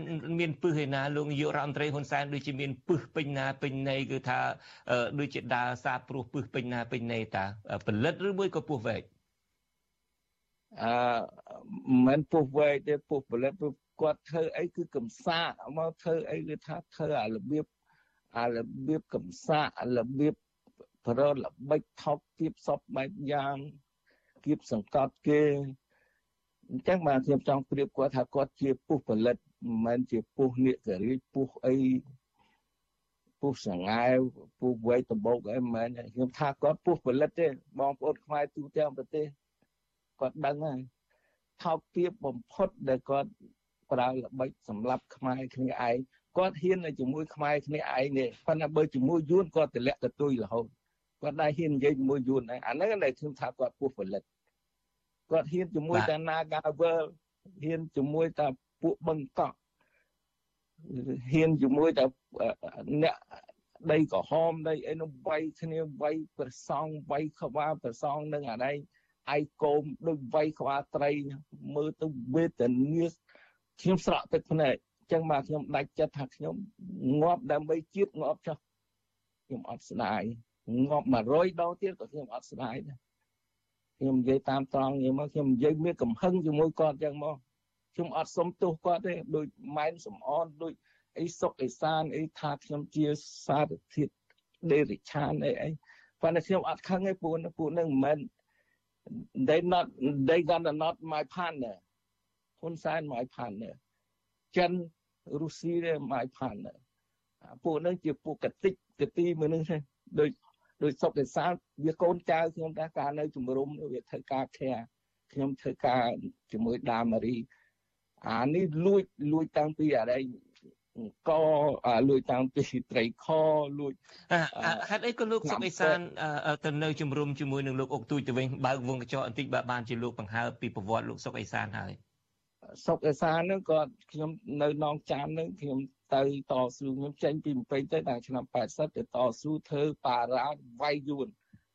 មានពឹសឯណាលោកនាយករដ្ឋមន្ត្រីហ៊ុនសែនដូចជាមានពឹសពេញណាពេញណីគឺថាដូចជាដើរសាព្រោះពឹសពេញណាពេញណីតាផលិតឬមួយក៏ពោះវែកអឺមិនពោះវែកទេពោះផលិត គាត់ធ្វើអីគឺកំសាកមកធ្វើអីគឺថាធ្វើអារបៀបអារបៀបកំសាកអារបៀបប្រល្បិចថោកគៀបសពបែបយ៉ាងគៀបសង្កត់គេអញ្ចឹងបាទខ្ញុំចង់ប្រៀបគាត់ថាគាត់ជាពុះផលិតមិនមែនជាពុះនាគរាជពុះអីពុះសង្ហែពុះវ័យដំបូកអីមិនមែនខ្ញុំថាគាត់ពុះផលិតទេបងប្អូនខ្មែរទូទាំងប្រទេសគាត់ដឹងហើយថោកទាបបំផុតដែលគាត់ ប្រើល្បិចសម្រាប់ខ្មែរគ្នាឯងគាត់ហ៊ាននៅជាមួយខ្មែរគ្នាឯងនេះប៉ុន្តែបើជាមួយយួនគាត់ទម្លាក់កតុយរហូតគាត់ដែរហ៊ាននិយាយជាមួយយួនដែរអាហ្នឹងដែលខ្ញុំថាគាត់ពោះផលិតគាត់ហ៊ានជាមួយតា Nagavel ហ៊ានជាមួយតាពួកបឹងកក់ហ៊ានជាមួយតាអ្នកដីក្រហមដីអីនោះវាយគ្នាវាយប្រសងវាយក្បាលប្រសងនឹងអានេះឯកោមដូចវាយក្បាលត្រីមើលទៅវេទនា ខ្ញុំស្រក់ទឹកភ្នែកអញ្ចឹងបាទខ្ញុំដាច់ចិត្តថាខ្ញុំងាប់ដើម្បីជាតិងាប់ចុះខ្ញុំអត់ស្ដាយងាប់100ដងទៀតក៏ខ្ញុំអត់ស្ដាយដែរខ្ញុំនិយាយតាមត្រង់នេះមកខ្ញុំនិយាយមានកំហឹងជាមួយគាត់អញ្ចឹងមកខ្ញុំអត់សុំទោសគាត់ទេដូចម៉ែនសំអនដូចអីសុកអេសានអីថាខ្ញុំជាសារធាតុដេរិឆានអីអីប៉ុន្តែខ្ញុំអត់ខឹងទេពួកពួកនឹងមិនមែន they not they gonna not my partner ហ៊ុនសែន my partner ចិនរុស្ស៊ីទេ my partner ពួកនឹងជាពួកកតិចកទីមួយនឹងទេដូចដូចសុកឯសាវាកូនចៅខ្ញុំដែរការនៅជំរុំវាធ្វើការខែខ្ញុំធ្វើការជាមួយដាម៉ារីអានេះលួចលួចតាំងពីអីក៏លួចតាំងពីត្រីខលួចហេតុអីក៏លោកសុកអេសានទៅនៅជំរុំជាមួយនឹងលោកអុកទូចទៅវិញបើកវងកញ្ចក់បន្តិចបើបានជាលោកបង្ហើបពីប្រវត្តិលោកសុកអេសានហើយ សុកអេសានហ្នឹងគាត់ខ្ញុំនៅនងចាមហ្នឹងខ្ញុំទៅតស៊ូខ្ញុំចេញពីម្ពិចទៅដល់ឆ្នាំ80ទៅតស៊ូធ្វើបារ៉ាវាយយួន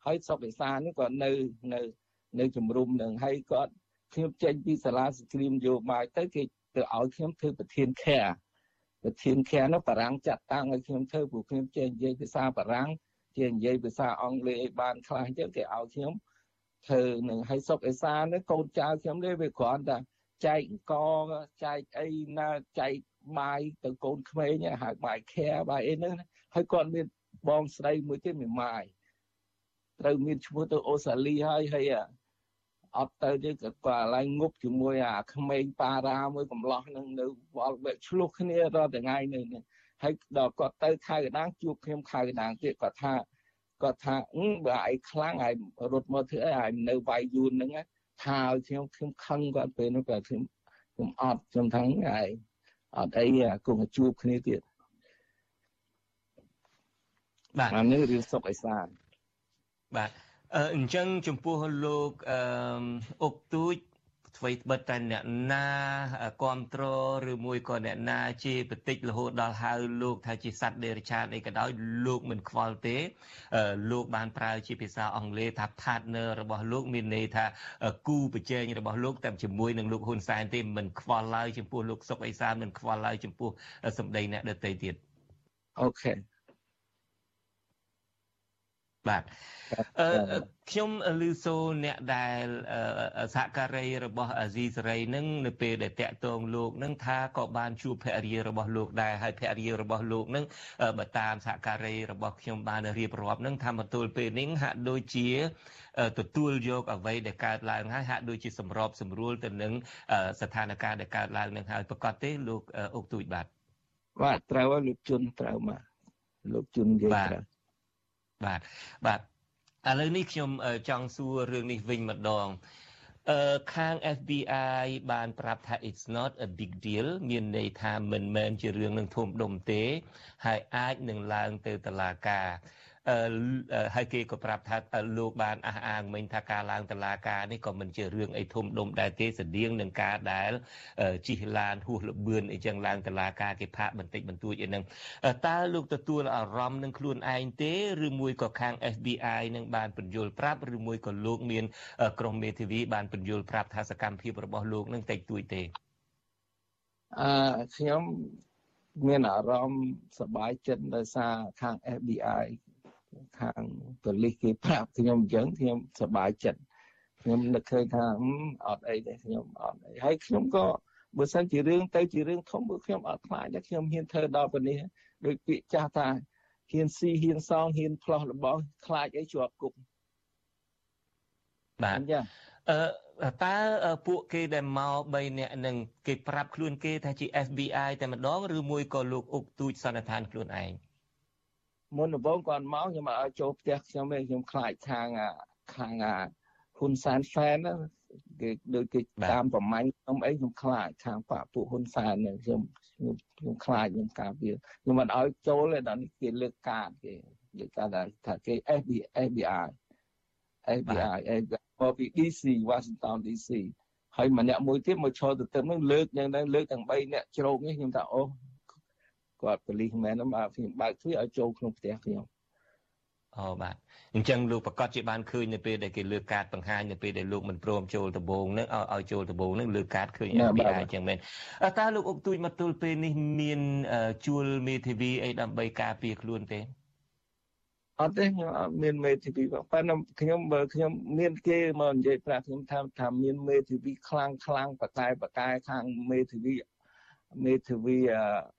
ហើយសុកអេសានហ្នឹងគាត់នៅនៅនៅជំរុំហ្នឹងហើយគាត់ខ្ញុំចេញពីសាលាសង្គ្រាមយោបាយទៅគេទៅឲ្យខ្ញុំធ្វើប្រធានខែប្រធានខែនោះបារាំងចាត់តាំងឲ្យខ្ញុំធ្វើព្រោះខ្ញុំចេះនិយាយភាសាបារាំងចេះនិយាយភាសាអង់គ្លេសឲ្យបានខ្លះអញ្ចឹងគេឲ្យខ្ញុំធ្វើនឹងឲ្យសុកអេសានេះកូនចៅខ្ញុំនេះវាគ្រាន់តែ ចែកអង្គចែកអីណាចែកបាយទៅកូនក្មេងហៅបាយខែបាយអីហ្នឹងហើយគាត់មានបងស្រីមួយទៀតមានម៉ាយត្រូវមានឈ្មោះទៅអូស្ត្រាលីហើយហើយអត់ទៅទេក៏គាត់ឡើងងប់ជាមួយអាក្មេងប៉ារ៉ាមួយកំឡោះនឹងនៅវល់បែកឆ្លោះគ្នារាល់ថ្ងៃនេះហើយដល់គាត់ទៅខៅកដាងជួបខ្ញុំខៅកដាងទៀតគាត់ថាគាត់ថាបើឯងខ្លាំងឯងរត់មកធ្វើអីឯងនៅវាយយួនហ្នឹង ថាឲ្យខ្ញុំខ្ញុំខឹងគាត់ពេលនោះគាត់ខ្ញុំខ្ញុំអត់ខ្ញុំថាឯងអត់អីគង់ជួបគ្នាទៀតបាទអានេះរឿងសុកអេសានបាទអញ្ចឹងចំពោះលោកអឺអុកទូច អ្វីបិទតែអ្នកណាគ្រប់គ្រងឬមួយក៏អ្នកណាជាបតិចរហូតដល់ហៅលោកថាជាសត្វដេរឆានអីក៏ដោយលោកមិនខ្វល់ទេលោកបានប្រើជាភាសាអង់គ្លេសថា partner របស់លោកមានន័យថាគូប្រជែងរបស់លោកតែជាមួយនឹងលោកហ៊ុនសែនទេមិនខ្វល់ឡើយចំពោះលោកសុកអេសានមិនខ្វល់ឡើយចំពោះសម្ដីអ្នកដទៃទៀតអូខេ បាទអឺខ្ញុំឮសូរអ្នកដែលសហការីរបស់អាស៊ីសេរីនឹងនៅពេលដែលតាក់ទងលោកនឹងថាក៏បានជួបភរិយារបស់លោកដែរហើយភរិយារបស់លោកនឹងបើតាមសហការីរបស់ខ្ញុំបានរៀបរាប់នឹងថាមកទល់ពេលនេះហាក់ដូចជាទទួលយកអ្វីដែលកើតឡើងហើយហាក់ដូចជាសម្របសម្រួលទៅនឹងស្ថានភាពដែលកើតឡើងនឹងហើយប្រកាសទេលោកអុកទូចបាទបាទត្រូវលោកជុនត្រូវមកលោកជុននិយាយត្រូវ បាទបាទឥឡូវនេះខ្ញុំចង់សួររឿងនេះវិញម្ដងអឺខាង FBI បានប្រាប់ថា it's not a big deal មានន័យថាមិនមែនជារឿងនឹងធំដុំទេ ហើយអាចនឹងឡើងទៅតុលាការ ហើយគេក៏ប្រាប់ថាលោកបានអះអាងមិញថាការឡើងតឡាការនេះក៏មិនជារឿងអីធំដុំដែរទេស្តៀងនឹងការដែលជិះឡានហួសលបឿនអីចឹងឡើងតឡាការគេផាកបន្តិចបន្តួចអីហ្នឹងតើលោកទទួលអារម្មណ៍នឹងខ្លួនឯងទេឬមួយក៏ខាង FBI នឹងបានបញ្យល់ប្រាប់ឬមួយក៏លោកមានក្រុមមេធាវីបានបញ្យល់ប្រាប់ថាសកម្មភាពរបស់លោកនឹងតិចតួចទេអឺខ្ញុំមានអារម្មណ៍សប្បាយចិត្តដោយសារខាង FBI ខាងប៉ូលីសគេប្រាប់ខ្ញុំអញ្ចឹងខ្ញុំសប្បាយចិត្តខ្ញុំនឹកឃើញថាអត់អីទេខ្ញុំអត់អីហើយខ្ញុំក៏បើសិនជារឿងទៅជារឿងធំគឺខ្ញុំអត់ខ្លាចដែរខ្ញុំហ៊ានធ្វើដល់ប៉ុណ្នេះដូចពាក្យចាស់ថាហ៊ានស៊ីហ៊ានសងហ៊ានផ្លោះរបស់ខ្លាចអីជាប់គុកបាទអញ្ចឹងអឺតើពួកគេដែលមក3នាក់នឹងគេប្រាប់ខ្លួនគេថាជា FBI តែម្ដងឬមួយក៏លោកអុកទូចសន្និដ្ឋានខ្លួនឯង មុនដំបូងគាត់មកខ្ញុំមកឲ្យចូលផ្ទះខ្ញុំទេខ្ញុំខ្លាចខាងខាងហ៊ុនសែនហ្វេនគេដូចគេតាមប្រមាញ់ខ្ញុំអីខ្ញុំខ្លាចខាងបាក់ពួកហ៊ុនសែនខ្ញុំខ្ញុំខ្ញុំខ្លាចខ្ញុំការពារខ្ញុំមិនឲ្យចូលទេដល់នេះគេលើកកាតគេលើកកាតថាគេ FBI FBI FBI មកពី DC Washington DC ហើយម្នាក់មួយទៀតមកឈរទៅទឹកនឹងលើកយ៉ាងដែរលើកទាំង3អ្នកជ្រោកនេះខ្ញុំថាអូ គាត់ប៉ូលីសមែនមកខ្ញុំបើកទ្វារឲ្យចូលក្នុងផ្ទះខ្ញុំអូបាទអញ្ចឹងលោកប្រកាសជាបានឃើញនៅពេលដែលគេលើកកាតបង្ហាញនៅពេលដែលលោកមិនព្រមចូលដំបងនឹងឲ្យឲ្យចូលដំបងនឹងលើកកាតឃើញ FBI អញ្ចឹងមែនតើលោកអុកទូចមកទល់ពេលនេះមានជួលមេធាវីអីដើម្បីការពារខ្លួនទេអត់ទេខ្ញុំអត់មានមេធាវីប៉ុន្តែខ្ញុំបើខ្ញុំមានគេមកនិយាយប្រាប់ខ្ញុំថាថាមានមេធាវីខ្លាំងខ្លាំងបតែបតែខាងមេធាវី មេធាវី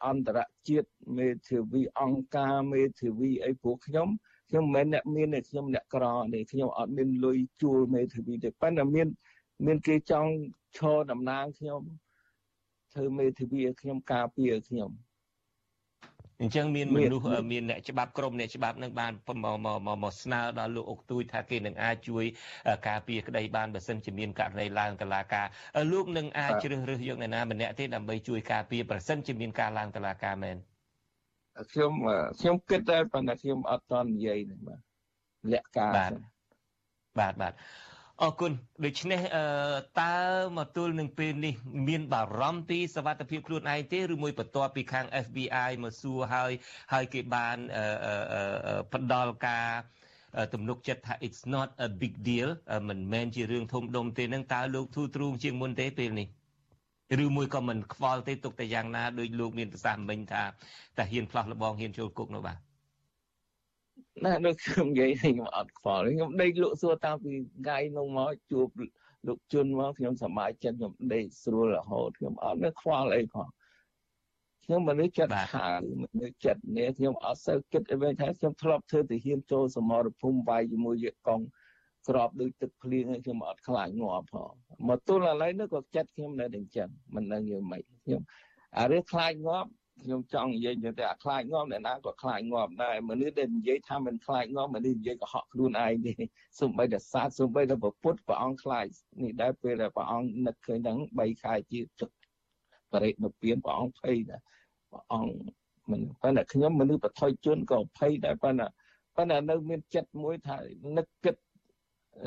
អន្តរជាតិមេធាវីអង្គការមេធាវីអីព្រោះខ្ញុំខ្ញុំមិនមែនអ្នកមានទេខ្ញុំអ្នកក្រទេខ្ញុំអត់មានលុយជួលមេធាវីទេប៉ុន្តែមាន មានគេចង់ឈរតំណាងខ្ញុំធ្វើមេធាវីឲ្យខ្ញុំការពារខ្ញុំ អញ្ចឹងមានមនុស្សមានអ្នកច្បាប់ក្រមអ្នកច្បាប់នឹងបានមកមកមកស្នើដល់លោកអុកទួយថាគេនឹងអាចជួយការពារក្តីបានបើសិនជាមានករណីឡើងតឡាការលោកនឹងអាចជ្រើសរើសយកអ្នកណាម្នាក់ទេដើម្បីជួយការពារប្រសិនជាមានការឡើងតឡាការមែនខ្ញុំខ្ញុំគិតតែប៉ុន្តែខ្ញុំអត់តន់និយាយទេបាទលក្ខការបាទបាទបាទ អរគុណដូច្នេះតើមកទល់នឹងពេលនេះ មានបារម្ភពីសវត្ថភាពខ្លួនឯងទេឬមួយបន្ទាប់ពីខាង FBI មកសួរហើយហើយគេបានផ្ដល់ការទំនុកចិត្តថា it's not a big deal មិនមែនជារឿងធំដុំទេនឹងតើលោកធូរទ្រូងជាងមុនទេពេលនេះឬមួយក៏មិនខ្វល់ទេទុកតែយ៉ាងណាដោយលោកមានប្រសាសន៍មិញថាតែហ៊ានផ្លោះលបងហ៊ានចូលគុកនោះបាទ ណាដូចខ្ញុំនិយាយខ្ញុំអត់ខ្វល់ខ្ញុំដេកលក់សួរតាំងពីថ្ងៃនោះមកជួបលោកជុនមកខ្ញុំសប្បាយចិត្តខ្ញុំដេកស្រួលរហូតខ្ញុំអត់នៅខ្វល់អីផងខ្ញុំមនុស្សចិត្តខាងមនុស្សចិត្តនេះខ្ញុំអត់សូវគិតអីវិញថាខ្ញុំធ្លាប់ធ្វើទៅហ៊ានចូលសមរភូមិវាយជាមួយយកកង់ក្របដូចទឹកភ្លៀងខ្ញុំអត់ខ្លាចងាប់ផងមកទល់ឥឡូវនេះក៏ចិត្តខ្ញុំនៅតែអញ្ចឹងមិនដឹងយ៉ាងម៉េចខ្ញុំអារឿងខ្លាចងាប់ ខ្ញុំចង់និយាយទៅអាខ្លាចងាប់អ្នកណាក៏ខ្លាចងាប់ដែរមនុស្សដែលនិយាយថាមិនខ្លាចងាប់មនុស្សនិយាយកុហកខ្លួនឯងទេសូម្បីតែសាទសូម្បីតែពុទ្ធព្រះអង្គខ្លាចនេះដែរពេលដែលព្រះអង្គនឹកឃើញហ្នឹង3ខែជាទឹកបរិនិព្វានព្រះអង្គភ័យដែរព្រះអង្គមិនប៉ុន្តែខ្ញុំមនុស្សបថុយជនក៏ភ័យដែរប៉ុន្តែប៉ុន្តែនៅមានចិត្តមួយថានឹកគិត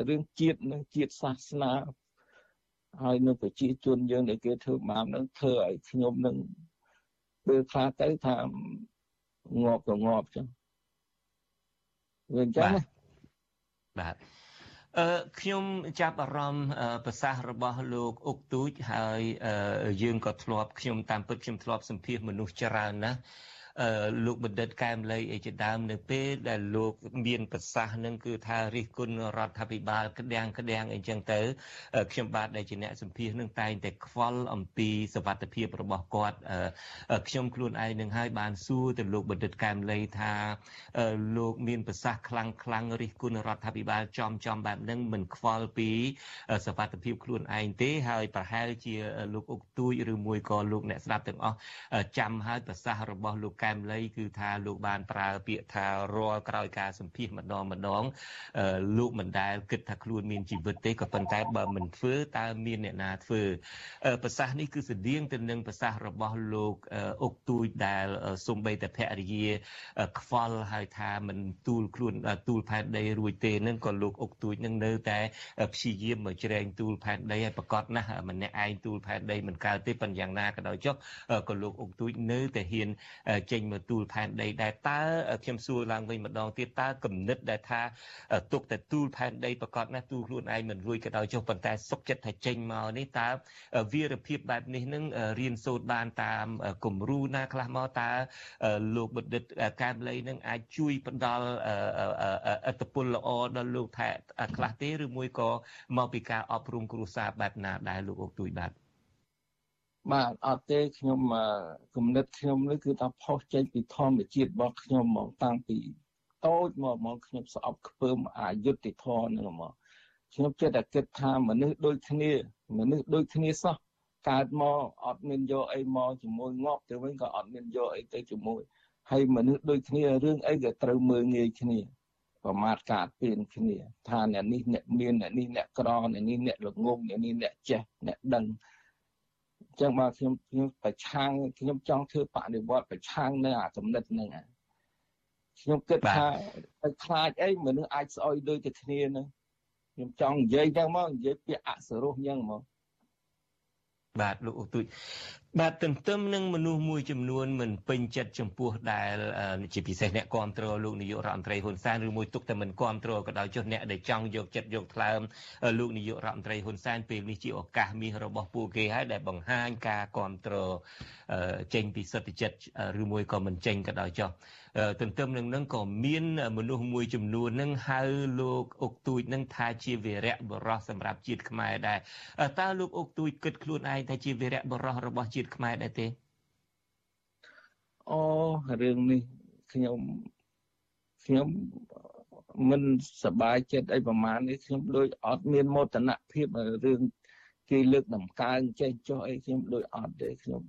រឿងជាតិនិងជាតិសាសនាហើយនៅប្រជាជនយើងដែលគេធ្វើបាបនឹងធ្វើឲ្យខ្ញុំនឹង ពេលខ្លះទៅថាងាប់ក៏ងាប់ចឹងវាអញ្ចឹងបាទអឺខ្ញុំចាប់អារម្មណ៍ប្រសាសន៍របស់លោកអុកទូចហើយយើងក៏ធ្លាប់ខ្ញុំតាមពិតខ្ញុំធ្លាប់សម្ភាសមនុស្សច្រើនណាស់ លោកបណ្ឌិតកែមលីអីជាដើមនៅពេលដែលលោកមានប្រសាសន៍នឹងគឺថារិះគន់រដ្ឋាភិបាលក្តាំងក្តាំងអីចឹងទៅខ្ញុំបាទដែលជាអ្នកសម្ភាសនឹងតែងតែខ្វល់អំពីសវត្ថភាពរបស់គាត់ខ្ញុំខ្លួនឯងនឹងហើយបានសួរទៅលោកបណ្ឌិតកែមលីថាលោកមានប្រសាសន៍ខ្លាំងខ្លាំងរិះគន់រដ្ឋាភិបាលចំចំបែបហ្នឹងមិនខ្វល់ពីសវត្ថភាពខ្លួនឯងទេហើយប្រហែលជាលោកអុកទួយឬមួយក៏លោកអ្នកស្ដាប់ទាំងអស់ចាំហើយប្រសាសន៍របស់លោកកែមលីគឺថាលោកបានប្រើពាក្យថារាល់ក្រោយការសម្ភាសម្ដងម្ដងលោកមិនដែលគិតថាខ្លួនមានជីវិតទេក៏ប៉ុន្តែបើមិនធ្វើតើមានអ្នកណាធ្វើប្រសាសន៍នេះគឺស្តៀងទៅនឹងប្រសាសន៍របស់លោកអុកទូចដែលសំបីតែភរិយាខ្វល់ហើយថាមិនទូលខ្លួនទូលផែនដីរួចទេនឹងក៏លោកអុកទូចនឹងនៅតែព្យាយាមមកជ្រែងទូលផែនដីហើយប្រកាសណាស់ម្នាក់ឯងទូលផែនដីមិនកើតទេប៉ុន្តែយ៉ាងណាក៏ដោយចុះក៏លោកអុកទូចនៅតែហ៊ានចេញមកទូលផែនដីដែរតើខ្ញុំសួរឡើងវិញម្ដងទៀតតើគំនិតដែលថាទុកតែទូលផែនដីប្រកាសណាស់ទូលខ្លួនឯងមិនរួចក៏ដោយចុះប៉ុន្តែសុកចិត្តថាចេញមកនេះតើវីរភាពបែបនេះនឹងរៀនសូត្របានតាមគំរូណាខ្លះមកតើលោកបណ្ឌិតកែមលីនឹងអាចជួយផ្ដល់អត្តពលល្អដល់លោកថាខ្លះទេឬមួយក៏មកពីការអប់រំគ្រួសារបែបណាដែរលោកអុកទួយបាទ បាទអត់ទេខ្ញុំគំនិតខ្ញុំនេះគឺថាផុសចេញពីធម្មជាតិរបស់ខ្ញុំមកតាំងពីតូចមកមកខ្ញុំស្អប់ខ្ពើមអយុត្តិធម៌នឹងមកខ្ញុំចិត្តតែគិតថាមនុស្សដូចគ្នាមនុស្សដូចគ្នាសោះកើតមកអត់មានយកអីមកជាមួយងាប់ទៅវិញក៏អត់មានយកអីទៅជាមួយហើយមនុស្សដូចគ្នារឿងអីក៏ត្រូវមើលងាយគ្នាប្រមាថការពៀនគ្នាថាអ្នកនេះអ្នកមានអ្នកនេះអ្នកក្រអ្នកនេះអ្នកល្ងងអ្នកនេះអ្នកចេះអ្នកដឹង អញ្ចឹងបាទខ្ញុំខ្ញុំប្រឆាំងខ្ញុំចង់ធ្វើបដិវត្តប្រឆាំងនៅអាកំណត់ហ្នឹងខ្ញុំគិតថាទៅខ្លាចអីមនុស្សអាចស្អុយដូចតែគ្នានឹងខ្ញុំចង់និយាយចឹងមកនិយាយពាក្យអសរោះចឹងមកបាទលោកអូទូច បាទទន្ទឹមនឹងមនុស្សមួយចំនួនមិនពេញចិត្តចំពោះដែលជាពិសេសអ្នកគ្រប់គ្រងលោកនាយករដ្ឋមន្ត្រីហ៊ុនសែនឬមួយទុកតែមិនគ្រប់គ្រងក៏ដោយចុះអ្នកដែលចង់យកចិត្តយកថ្លើមលោកនាយករដ្ឋមន្ត្រីហ៊ុនសែនពេលនេះជាឱកាសមាសរបស់ពួកគេហើយដែលបង្ហាញការគ្រប់គ្រងចេញពីសិទ្ធិចិត្តឬមួយក៏មិនចេញក៏ដោយចុះទន្ទឹមនឹងនឹងក៏មានមនុស្សមួយចំនួននឹងហៅលោកអុកទូចនឹងថាជាវីរៈបរោះសម្រាប់ជាតិខ្មែរដែរតើលោកអុកទូចគិតខ្លួនឯងថាជាវីរៈបរោះរបស់ជាតិខ្មែរដែរទេអូរឿងនេះខ្ញុំខ្ញុំមិនសប្បាយចិត្តអីប្រហែលនេះខ្ញុំដូចអត់មានមោទនភាពរឿងគេលើកដំកើងចេះចុះអីខ្ញុំដូចអត់ទេខ្ញុំ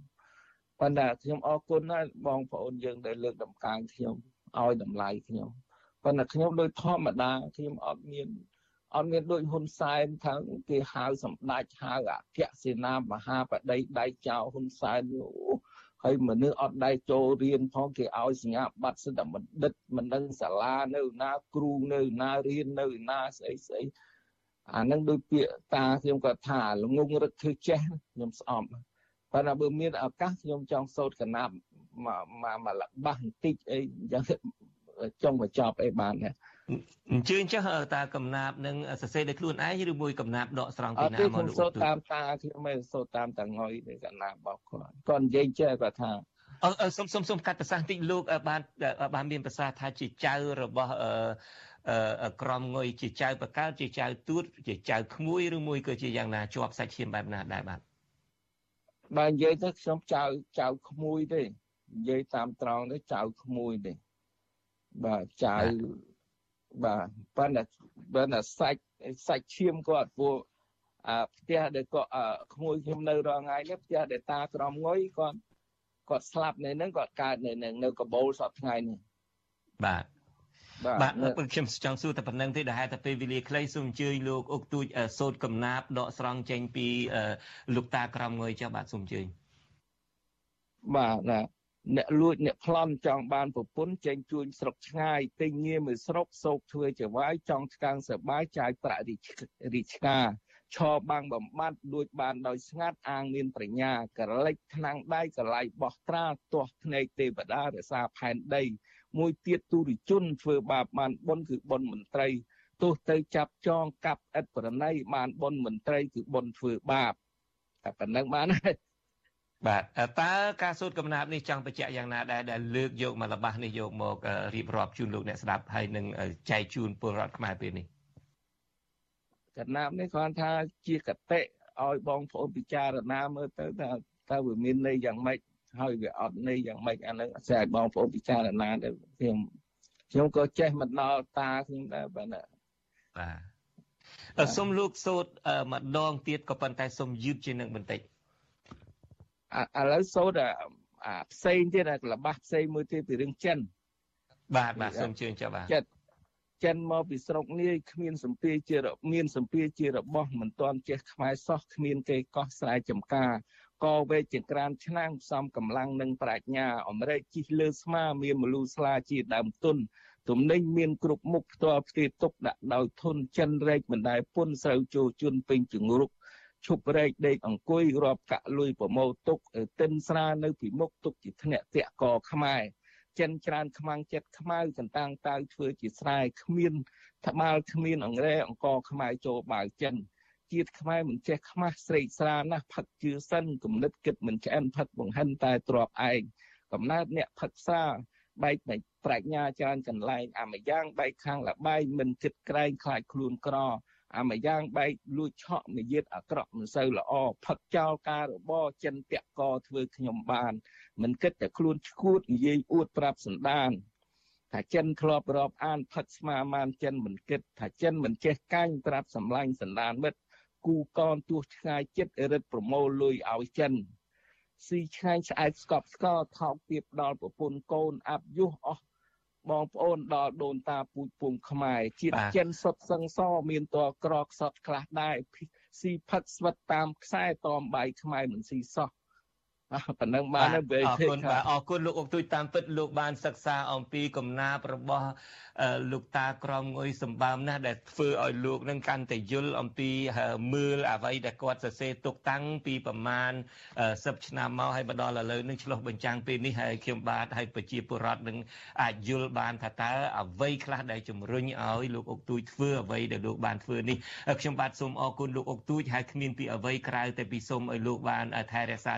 ប៉ុន្តែខ្ញុំអរគុណណាស់បងប្អូនយើងដែលលើកដំកើងខ្ញុំឲ្យតម្លៃខ្ញុំប៉ុន្តែខ្ញុំដូចធម្មតាខ្ញុំអត់មាន អត់មានដូចហ៊ុនសែនថាគេហៅសម្ដេចហៅអគ្គសេនាមហាបតីដៃចៅហ៊ុនសែនហើយមនុស្សអត់ដៃចូលរៀនផងគេឲ្យសញ្ញាបត្រសិទ្ធិបណ្ឌិតមិនដឹងសាលានៅណាគ្រូនៅណារៀននៅណាស្អីស្អីអានឹងដូចពាក្យតាខ្ញុំក៏ថាល្ងងរឹកធ្វើចេះខ្ញុំស្អប់ប៉ុន្តែបើមានឱកាសខ្ញុំចង់សូត្រកណាប់មកមកលបាសបន្តិចអីអញ្ចឹងចង់បញ្ចប់អីបានណា អញ្ជើញចុះតាកំណាប់នឹងសរសេរដោយខ្លួនឯងឬមួយកំណាប់ដកស្រង់ពីណាមកលោកសូត្រតាមតាខ្ញុំមិនសូត្រតាមតាងុយនៃកំណាប់របស់គាត់គាត់និយាយចេះគាត់ថាអឺសុំសុំសុំកាត់ប្រសាសន៍តិចលោកបានបានមានប្រសាសន៍ថាជាចៅរបស់អឺក្រមងុយជាចៅបកើតជាចៅទួតជាចៅក្មួយឬមួយក៏ជាយ៉ាងណាជាប់សាច់ឈាមបែបណាដែរបាទបើនិយាយទៅខ្ញុំចៅចៅក្មួយទេនិយាយតាមត្រង់ទៅចៅក្មួយទេបាទចៅ បាទប៉ុន្តែប៉ុន្តែសាច់សាច់ឈាមគាត់ពួកអាផ្ទះដែលគាត់ក្មួយខ្ញុំនៅរងថ្ងៃនេះផ្ទះដែលតាក្រមងុយគាត់គាត់ស្លាប់នៅនឹងគាត់កើតនៅនឹងនៅកបូលសពថ្ងៃនេះបាទបាទខ្ញុំចង់សួរតែប៉ុណ្្នឹងទេដែលហេតុតែពេលវេលាខ្លីសូមអញ្ជើញលោកអុកទូចសោតកំណាបដកស្រង់ចេញពីលោកតាក្រមងុយចុះបាទសូមអញ្ជើញបាទណា អ្នកលួចអ្នកប្លន់ចង់បានប្រពន្ធចេញជួញស្រុកឆ្ងាយទិញងារមួយស្រុកសោកធ្វើចវាយចង់ឆ្កាងសបាយចាយប្រាក់រីឆ្កាឈរបាំងបំបត្តិលួចបានដោយស្ងាត់អាងមានប្រាជ្ញាកលិចថ្នាំងដៃកលៃបោះត្រាទាស់ភ្នែកទេវតារសាផែនដី មួយទៀតទុរិជនធ្វើបាបបានបុណ្យគឺបុណ្យមន្ត្រីទោះទៅចាប់ចងកាប់ឥតប្រណីបានបុណ្យមន្ត្រីគឺបុណ្យធ្វើបាបតែប៉ុណ្្នឹងបានហើយ បាទតើការសូត្រកំណាព្យនេះចង់បញ្ជាក់យ៉ាងណាដែរដែលលើកយកមកលបាសនេះយកមករៀបរាប់ជូនលោកអ្នកស្ដាប់ហើយនឹងចែកជូនពលរដ្ឋខ្មែរពេលនេះកំណាព្យនេះគ្រាន់ថាជាកតិឲ្យបងប្អូនពិចារណាមើលទៅថាតើវាមានន័យយ៉ាងម៉េចហើយវាអត់ន័យយ៉ាងម៉េចអានឹងអាស្រ័យបងប្អូនពិចារណាទៅខ្ញុំខ្ញុំក៏ចេះមិនដល់តាខ្ញុំដែរបាទបាទសូមលោកសូត្រម្ដងទៀតក៏ប៉ុន្តែសូមយឺតជាងនឹងបន្តិច ឥឡូវសូត្រអាផ្សេងទៀតអាក្លបាស់ផ្សេងមួយទៀតពីរឿងចិនបាទបាទសូមជឿចាបាទចិត្តចិនមកពីស្រុកនាយគ្មានសម្ពារជាមានសម្ពារជារបស់មិនទាន់ចេះខ្មែរសោះគ្មានគេកោះស្រែចំការកវេកចង្ក្រានឆ្នាំងផ្សំកម្លាំងនិងប្រាជ្ញាអមរែកជីកលើស្មាមានមលូស្លាជាដើមទុនទំនិញមានគ្រប់មុខផ្ទាល់ផ្ទាទុកដាក់ដោយធនចិនរែកមិនដែលពុនស្រូវចូលជន់ពេញជង្រុក ឈប់រែកដេកអង្គុយរាប់កាក់លុយប្រមោទុកទិនស្រានៅពីមុខទុកជាធ្នាក់តាក់កខ្មែរចិនច្រើនខ្មាំងចិត្តខ្មៅចន្តាំងតៅធ្វើជាស្រែគ្មានត្បាល់គ្មានអង្រែអង្គខ្មែរចូលបាវចិនជាតិខ្មែរមិនចេះខ្មាស់ស្រេកស្រាណាស់ផឹកជឿសិនគំនិតគិតមិនឆ្អិនផឹកបង្ហិនតែទ្របឯងកំណើតអ្នកផឹកសាបែកនៃប្រាជ្ញាច្រើនកន្លែងអាម្យ៉ាងបែកខាងលបែងមិនគិតក្រែងខ្លាចខ្លួនក្រ អាម្យ៉ាងបែកលួចឆក់និយាយអាក្រក់មិនសូវល្អផឹកចោលការរបរចិនតាក់កធ្វើខ្ញុំបានមិនគិតតែខ្លួនឈួតនិយាយអួតប្រាប់សន្តានថាចិនធ្លាប់រាប់អានផឹកស្មាមានចិនមិនគិតថាចិនមិនចេះកាញ់ប្រាប់សម្លាញ់សន្តានមិត្តគូកនទោះឆ្ងាយចិត្តរិទ្ធប្រមូលលុយឲ្យចិនស៊ីឆ្ងាញ់ស្អែកស្កប់ស្កល់ថោកទៀតដល់ប្រពន្ធកូនអាប់យុះអស់ បងប្អូនដល់ដូនតាពូជពុំខ្មែរជាតិចិនសុតសឹងសមានតក្រខ្សត់ខ្លះដែរស៊ីផឹកស្វិតតាមខ្សែតមបាយខ្មែរមិនស៊ីសោះ ប៉ុណ្ណឹងបានទៅអរគុណបាទអរគុណលោកអុកទូចតាមពិតលោកបានសិក្សាអំពីកំណាព្យរបស់លោកតាក្រមងុយសម្បើមណាស់ដែលធ្វើឲ្យលោកនឹងកាន់តែយល់អំពីមើលអ្វីដែលគាត់សរសេរទុកតាំងពីប្រមាណ10ឆ្នាំមកហើយមកដល់ឥឡូវនឹងឆ្លុះបញ្ចាំងពេលនេះហើយខ្ញុំបាទហើយប្រជាពលរដ្ឋនឹងអាចយល់បានថាតើអ្វីខ្លះដែលជំរុញឲ្យលោកអុកទូចធ្វើអ្វីដែលលោកបានធ្វើនេះខ្ញុំបាទសូមអរគុណលោកអុកទូចហើយគ្មានពីអ្វីក្រៅតែពីសូមឲ្យលោកបានថែរក្សា